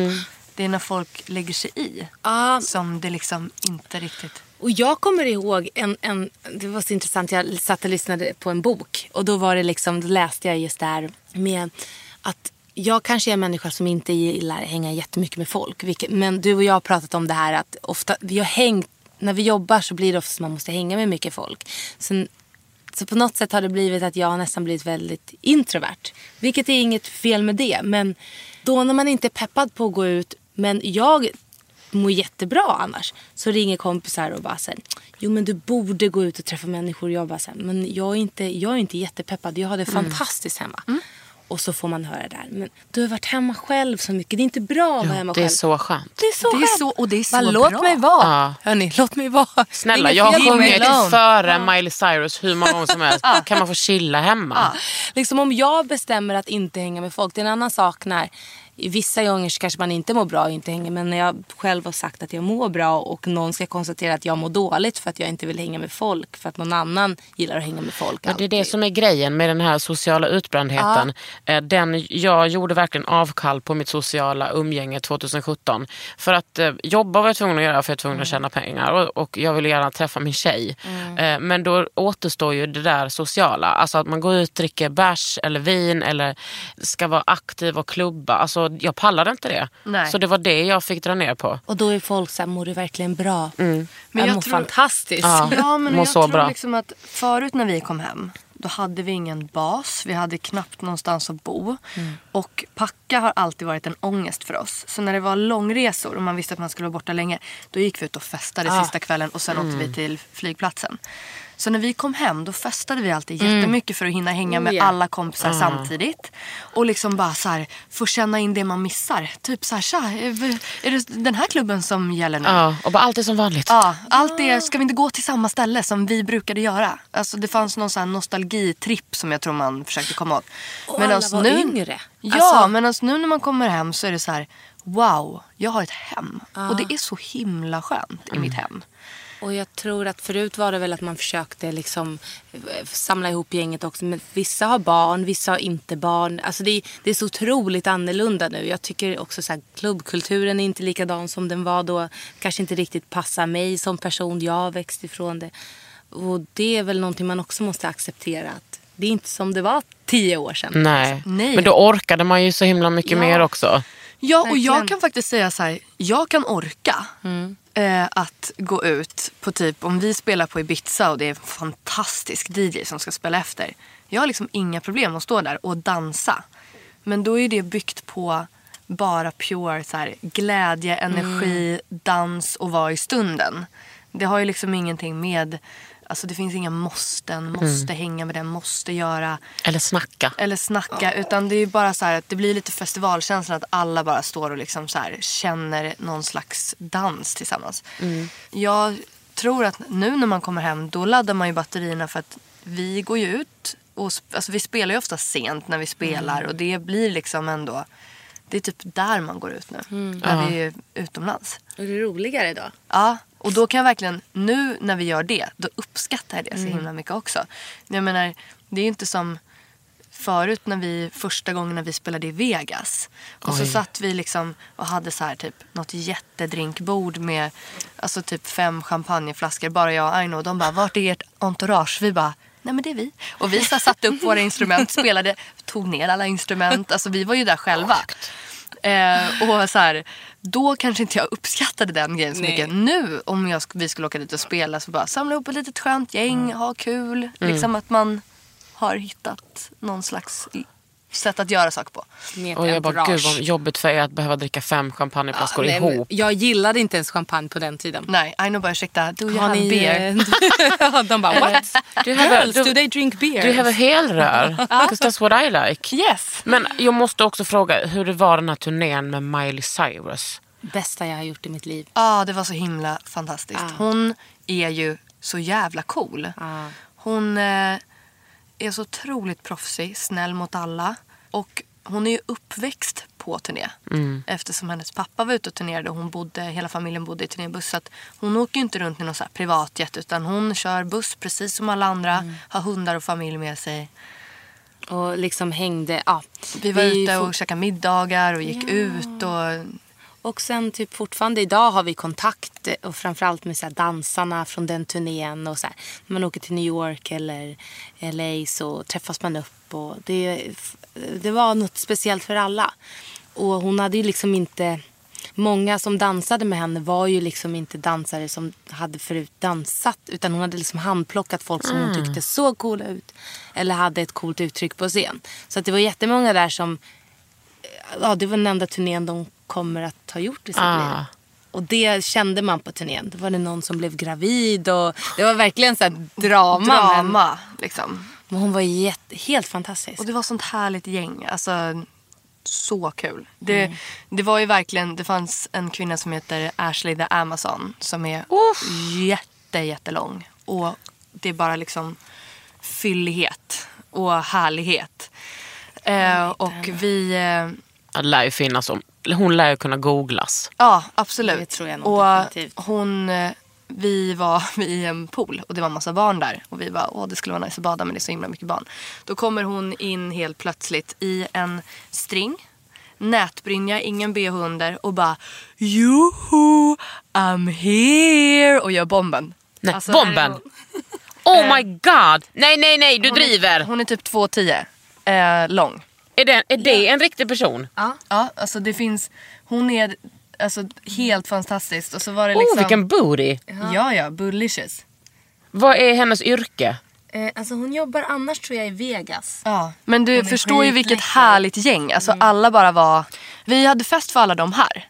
Det är när folk lägger sig i Ja, som det liksom inte riktigt... och jag kommer ihåg en, en, det var så intressant, jag satt och lyssnade på en bok och då var det liksom, då läste jag just det här med att jag kanske är en människa som inte gillar att hänga jättemycket med folk. Vilket, men du och jag har pratat om det här att ofta, vi har hängt, när vi jobbar så blir det ofta som man måste hänga med mycket folk. Så, så på något sätt har det blivit att jag har nästan blivit väldigt introvert. Vilket är inget fel med det. Men då när man inte är peppad på att gå ut, men jag mår jättebra annars. Så ringer kompisar och bara säger Jo men du borde gå ut och träffa människor. Jag bara så här, men jag är, inte, jag är inte jättepeppad. Jag har det fantastiskt hemma. Och så får man höra det här. Men du har varit hemma själv så mycket. Det är inte bra att vara hemma Det är själv. så skönt. Det är så Det är så- och det är så Bara, låt bra. mig vara. Ja. Hörni, låt mig vara. Snälla, jag har sjungit före Miley Cyrus hur många gånger som helst. Kan man få chilla hemma? Liksom om jag bestämmer att inte hänga med folk. Det är en annan sak när vissa gånger så kanske man inte mår bra och inte hänger. Men när jag själv har sagt att jag mår bra och någon ska konstatera att jag mår dåligt för att jag inte vill hänga med folk. För att någon annan gillar att hänga med folk. Ja, det är det som är grejen med den här sociala utbrändheten. Eh, Den, jag gjorde verkligen avkall på mitt sociala umgänge 2017. För att eh, jobba var jag tvungen att göra för jag var tvungen att tjäna pengar och, och jag ville gärna träffa min tjej. Eh, men då återstår ju det där sociala. Alltså att man går ut, dricker bärs eller vin eller ska vara aktiv och klubba. Alltså jag pallade inte det. Nej. Så det var det jag fick dra ner på. Och då är folk så här, mår du verkligen bra? Men jag, jag mår tror- fantastiskt. Ja. Ja, men Mår jag så tror bra. liksom att förut när vi kom hem då hade vi ingen bas. Vi hade knappt någonstans att bo. Mm. Och packa har alltid varit en ångest för oss. Så när det var långresor och man visste att man skulle vara borta länge. Då gick vi ut och festade sista kvällen och sen åkte Mm. vi till flygplatsen. Så när vi kom hem då festade vi alltid jättemycket för att hinna hänga med ja. alla kompisar samtidigt. Och liksom bara så här, få känna in det man missar. Typ så här, tja, är är det den här klubben som gäller nu? Ja, och bara allt är som vanligt. Ja, allt det, ska vi inte gå till samma ställe som vi brukade göra? Alltså det fanns någon sån här nostalgitripp som jag tror man försökte komma åt. Och alla var yngre. Ja, Alltså- men alltså nu när man kommer hem så är det så här, wow, jag har ett hem. Och det är så himla skönt i mitt hem. Och jag tror att förut var det väl att man försökte liksom eh, samla ihop gänget också. Men vissa har barn, vissa har inte barn. Alltså det, är- det är så otroligt annorlunda nu. Jag tycker också så här, klubbkulturen är inte likadan som den var då. Kanske inte riktigt passar mig som person. Jag har växt ifrån det. Och det är väl någonting man också måste acceptera. Att det är inte som det var tio år sedan. Nej. Nej. men då orkade man ju så himla mycket Ja. mer också. Ja, och jag kan faktiskt säga så här, jag kan orka. Mm. Eh, att gå ut på typ om vi spelar på Ibiza och det är en fantastisk DJ som ska spela efter. Jag har liksom inga problem att stå där och dansa. Men då är det byggt på bara pure så här, glädje, energi, dans och vara i stunden. Det har ju liksom ingenting med, alltså det finns inga måsten, måste hänga med den, måste göra Eller snacka. eller snacka. Utan det är bara så här att det blir lite festivalkänsla att alla bara står och liksom så här känner någon slags dans tillsammans. Jag tror att nu när man kommer hem då laddar man ju batterierna för att vi går ju ut och sp- alltså vi spelar ju ofta sent när vi spelar och det blir liksom ändå det är typ där man går ut nu. När vi är utomlands. Och det är roligare då? Ja, och då kan jag verkligen, nu när vi gör det, då uppskattar jag det Mm. så himla mycket också. Jag menar, det är ju inte som förut när vi, första gången när vi spelade i Vegas. Och så Oj. satt vi liksom och hade så här typ något jättedrinkbord med alltså typ fem champagneflaskor, bara jag och Aino. Och de bara, vart är ert entourage? Vi bara, nej men det är vi. Och vi så satte upp våra instrument, spelade, tog ner alla instrument. Alltså vi var ju där själva. Eh, och så här, då kanske inte jag uppskattade den grejen så Nej. mycket. Nu om jag, vi skulle åka dit och spela så bara samla ihop ett litet skönt gäng, ha kul. Liksom att man har hittat någon slags sätt att göra saker på. Med Och jag bara, gud vad jobbigt för er att behöva dricka fem champagneflaskor Nej, men ihop. Jag gillade inte ens champagne på den tiden. Nej, I know bara ursäkta, do you Har have ni... beer? eh, De bara what? Du have Girls, du- do they drink beer? Du have a helrör. Because that's what I like. Yes! Men jag måste också fråga hur det var den här turnén med Miley Cyrus. Bästa jag har gjort i mitt liv. Ja, det var så himla fantastiskt. Ja. Hon är ju så jävla cool. Ja. Hon eh, är så otroligt proffsig, snäll mot alla. Och hon är ju uppväxt på turné. Eftersom hennes pappa var ute och turnerade och hon bodde, hela familjen bodde i turnébuss. Så att hon åker ju inte runt i någon så privatjet utan hon kör buss precis som alla andra. Har hundar och familj med sig. Och liksom hängde. Ja. Vi var Vi ute fort- och käkade middagar och gick ut. Och, Och sen typ fortfarande idag har vi kontakt eh, och framförallt med så dansarna från den turnén. Och så här, när man åker till New York eller LA så träffas man upp. Och det, det var något speciellt för alla. Och hon hade ju liksom inte... Många som dansade med henne var ju liksom inte dansare som hade förut dansat. Utan hon hade liksom handplockat folk som hon tyckte såg coola ut. Eller hade ett coolt uttryck på scen. Så att det var jättemånga där som ja, det var den enda turnén de kommer att ha gjort i sitt Ah. liv. Och det kände man på turnén. Då var det någon som blev gravid och det var verkligen så här drama. Men, drama. Liksom. men hon var jätte, helt fantastisk. Och det var sånt härligt gäng. Alltså, så kul. Det, det var ju verkligen, det fanns en kvinna som heter Ashley the Amazon som är jätte, jättelång. Och det är bara liksom fyllighet och härlighet. Eh, och vi, eh, Det lär ju finnas om, hon lär ju kunna googlas. ja absolut. Det tror jag nog och definitivt. hon, eh, vi var i en pool och det var en massa barn där. Och vi bara, åh det skulle vara nice att bada men det är så himla mycket barn. Då kommer hon in helt plötsligt i en string, nätbrynja, ingen bh under och bara Joho, I'm here och gör bomben. Nej, Alltså, är bomben! hon. Oh my god! Nej, nej, nej, du Hon är- driver! Hon är typ 2,10 eh, lång. Är det, är det en riktig person? Ja, alltså det finns, hon är alltså helt fantastisk. Och så var det Oh, liksom, vilken booty! Ja, ja, bullicious. Vad är hennes yrke? Eh, alltså hon jobbar annars tror jag i Vegas. Ja. Men du förstår ju vilket härligt gäng. Alltså alla bara var... Vi hade fest för alla de här.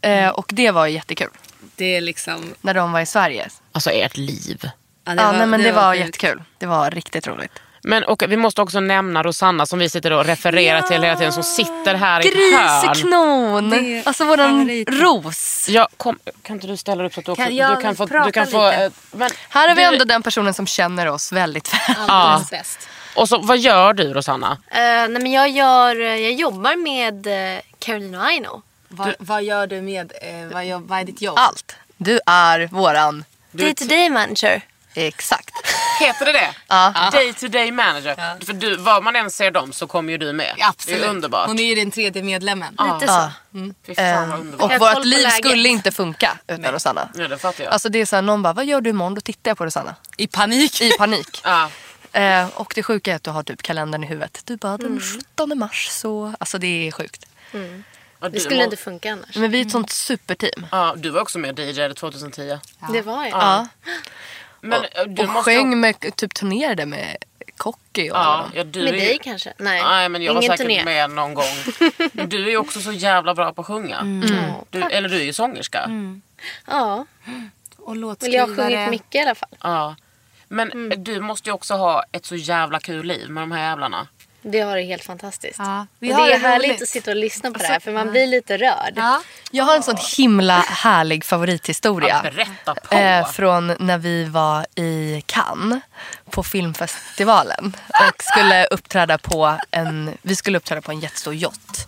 Eh, och det var ju jättekul. Det är liksom... När de var i Sverige. Alltså ert liv. Ja, ja, nej, men det, var, sjukt. jättekul. Det var riktigt roligt. Men och, vi måste också nämna Rosanna som vi sitter och refererar till hela tiden som sitter här i ett hörn. Griseknon! Alltså våran favorit. ros. Ja, kom, kan inte du ställa dig upp så att du också Kan du kan få... Du kan få eh, men, Här har vi du- ändå den personen som känner oss väldigt väl. Bäst. Och så, vad gör du Rosanna? Eh, nej men jag, gör, eh, jag jobbar med uh, Caroline och Aino. Vad, vad gör du med... Eh, vad, vad är ditt jobb? Allt. Du är våran... Day to day manager. Exakt. Heter det det? Ja. Day to day manager. För du, var man än ser dem så kommer ju du med. Absolut. Det är underbart. Hon är ju den tredje medlemmen. Lite så. Fy fan vad Eh, underbart. och vårt liv läget. skulle inte funka utan Rosanna. Ja, det fattar jag. Alltså det är såhär, någon bara, vad gör du imorgon? Då tittar jag på Rosanna. I panik. I panik. ja. eh, och det sjuka är att du har typ kalendern i huvudet. Du bara, den 17 mars så... Alltså det är sjukt. Ja, du Det skulle inte funka annars. Men vi är ett sånt superteam. Ja, du var också med och DJade 2010. Det var jag. Ja. Men eh, du och måste sjöng med, typ turnerade med Cocky och Ja, ja, du Med är dig kanske? Nej, Nej men jag var ingen säkert turné. med någon gång. Men du är ju också så jävla bra på att sjunga. Mm. Du, eller du är ju sångerska. Ja, Och men jag har låtskrivare. sjungit mycket i alla fall. Ja. Men Mm. du måste ju också ha ett så jävla kul liv med de här jävlarna. Det har det helt fantastiskt. Ja, vi och har det är härligt roligt. att sitta och lyssna på det här för man blir lite rörd. Ja. Jag har en sån himla härlig favorithistoria. Berätta på. Eh, från när vi var i Cannes på filmfestivalen och skulle uppträda på en, vi skulle uppträda på en jättestor yacht.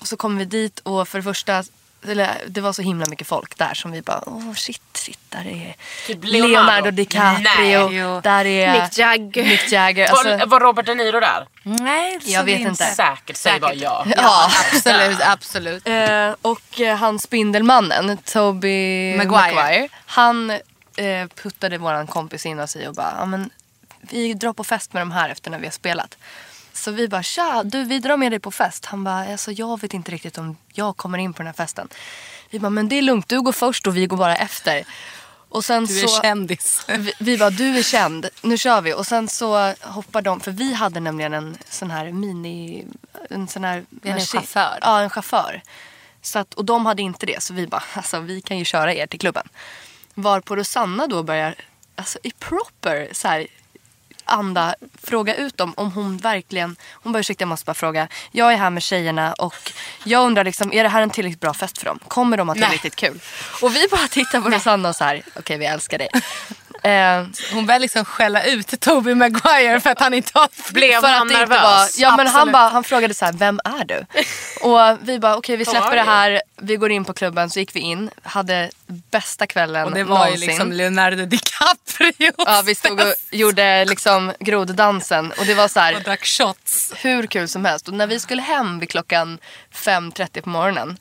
Och så kom vi dit och för det första, eller, det var så himla mycket folk där som vi bara, åh shit, shit, där är Typ Leonardo, Leonardo. DiCaprio, Nej. där är Mick Jagger. Mick Jagger. var, Alltså, var Robert De Niro där? Nej, så Jag vet det är inte. Säkert, säg bara ja. ja. Absolut, absolut. Eh, och eh, han Spindelmannen, Toby Maguire. Maguire, han eh, puttade våran kompis in oss i och bara, ja men vi drar på fest med de här efter när vi har spelat. Så vi bara, tja, du vi drar med dig på fest. Han bara, alltså jag vet inte riktigt om jag kommer in på den här festen. Vi bara, men det är lugnt, du går först och vi går bara efter. Och sen Du är så, kändis. vi, vi bara, du är känd, nu kör vi. Och sen så hoppar de, för vi hade nämligen en sån här mini, en sån här En maskin- chaufför. Ja, en chaufför. Så att, och de hade inte det, så vi bara, alltså vi kan ju köra er till klubben. Varpå Rosanna då börjar, alltså i proper så här, anda fråga ut dem om hon verkligen, hon bara ursäkta jag måste bara fråga, jag är här med tjejerna och jag undrar liksom, är det här en tillräckligt bra fest för dem? Kommer de att ha riktigt kul? Och vi bara tittar på Rosanna och så här, okej vi älskar dig. Eh, Hon börjar liksom skälla ut Toby Maguire för att han inte har... Blev för han nervös? var, ja men han, bara, han frågade så här, vem är du? Och vi bara, okej vi släpper det här, vi går in på klubben, så gick vi in, hade bästa kvällen Och det var ju någonsin. liksom Leonardo DiCaprio. Ja, vi stod och gjorde liksom groddansen och det var så och här drack shots. hur kul som helst. Och när vi skulle hem vid klockan 5.30 på morgonen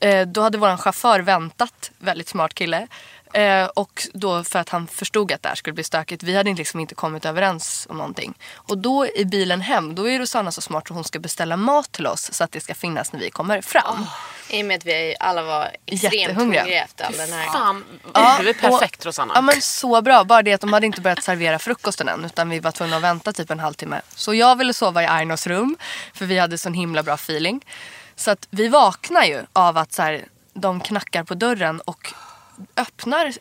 eh, då hade vår chaufför väntat, väldigt smart kille. Eh, och då för att han förstod att det här skulle bli stökigt. Vi hade liksom inte kommit överens om någonting. Och då i bilen hem, då är Rosanna så smart att hon ska beställa mat till oss så att det ska finnas när vi kommer fram. I och med att vi alla var extremt hungriga efter all den här. Fan, Ja, du är perfekt och- Rosanna. Ja men så bra. Bara det att de hade inte börjat servera frukosten än. Utan vi var tvungna att vänta typ en halvtimme. Så jag ville sova i Ainos rum. För vi hade sån himla bra feeling. Så att vi vaknar ju av att så här, de knackar på dörren och öppnar,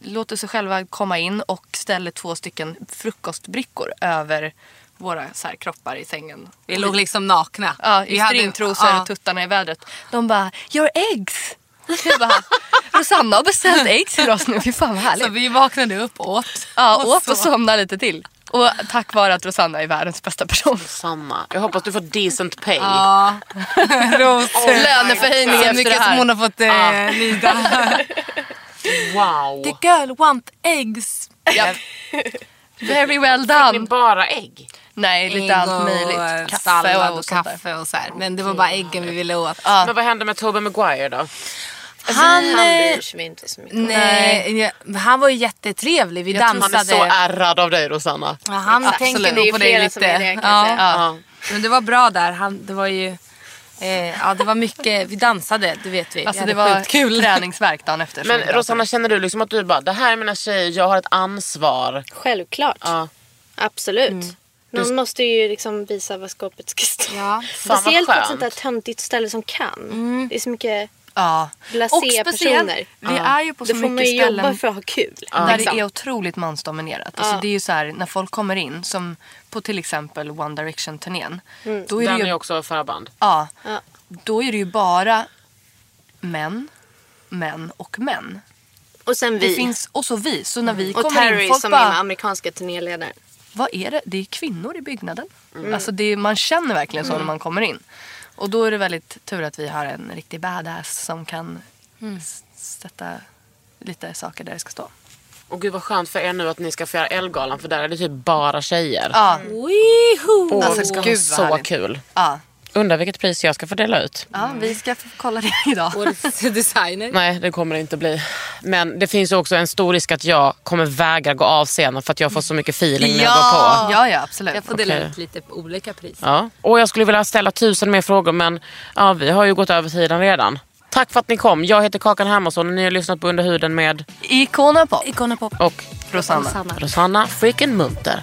låter sig själva komma in och ställer två stycken frukostbrickor över våra så här, kroppar i sängen. Vi låg liksom nakna. Ja, i Vi hade- stringtrosor ja. och tuttarna i vädret. De bara, your eggs! Bara, Rosanna har beställt ägg till oss nu, fy fan vad härligt. Så vi vaknade upp och åt. Ja, åt och så- somnade lite till. Och tack vare att Rosanna är världens bästa person. Rosanna, jag hoppas du får decent pay. Ja. Ros. Löneförhöjning Så efter mycket det här. som hon har fått eh, lida. Wow. The girl want eggs. Ja. Very well Det är done. bara ägg. Nej, lite Ägg allt och, möjligt. Kaffe och, och där. kaffe och så här. Men det var bara äggen vi ville åt. Men vad hände med Tobey Maguire då? Han, Han eh, bryr sig inte så mycket. nej, han var ju jättetrevlig. Vi Jag tror han är dansade. så ärrad av dig Rosanna. Ja, han Absolut. tänker nog på dig lite. det, ja. Ja. Men det var bra där. Han, det var ju... Eh, ja, det var mycket. Vi dansade, det vet vi. Alltså vi det var kul. träningsverk dagen efter. Men dansade. Rosanna känner du liksom att du bara, det här är mina tjejer, jag har ett ansvar. Självklart. Ja. Absolut. Någon måste ju liksom visa vad skåpet ska stå. Ja. Speciellt på ett sånt där töntigt ställe som kan. Det är så mycket Ja. blasé Och speciellt, personer. vi är ju på så Då får man mycket ju jobba ställen för att ha kul. där liksom. det är otroligt mansdominerat. Alltså Ja. det är ju så här, när folk kommer in, som på till exempel One Direction-turnén. Då är det Den ju är också förband. Ja. Ja. Då är det ju bara män, män och män. Och sen Det vi. finns, och så vi. Så när vi och kommer Terry in, folk som är bara, den amerikanska turnéledaren. vad är det? Det är kvinnor i byggnaden. Alltså det är, man känner verkligen så när man kommer in. Och då är det väldigt tur att vi har en riktig badass som kan s- sätta lite saker där det ska stå. Och gud vad skönt för er nu att ni ska fira Ellegalan för där är det typ bara tjejer. Ja! Åh, Alltså, det ska gud, vara vad så härligt. kul. ja. Undrar vilket pris jag ska få dela ut. Ja, vi ska kolla det idag. Årets designer. Nej, det kommer det inte bli. Men det finns ju också en stor risk att jag kommer vägra gå av scenen för att jag får så mycket feeling när jag går på. Ja, ja absolut. Jag får dela Okej. ut lite olika priser. Ja. Och jag skulle vilja ställa tusen mer frågor men ja, vi har ju gått över tiden redan. Tack för att ni kom. Jag heter Kakan Hermansson och ni har lyssnat på Under huden med Icona Pop. Icona Pop. och Rosanna. Rosanna freaking Munter.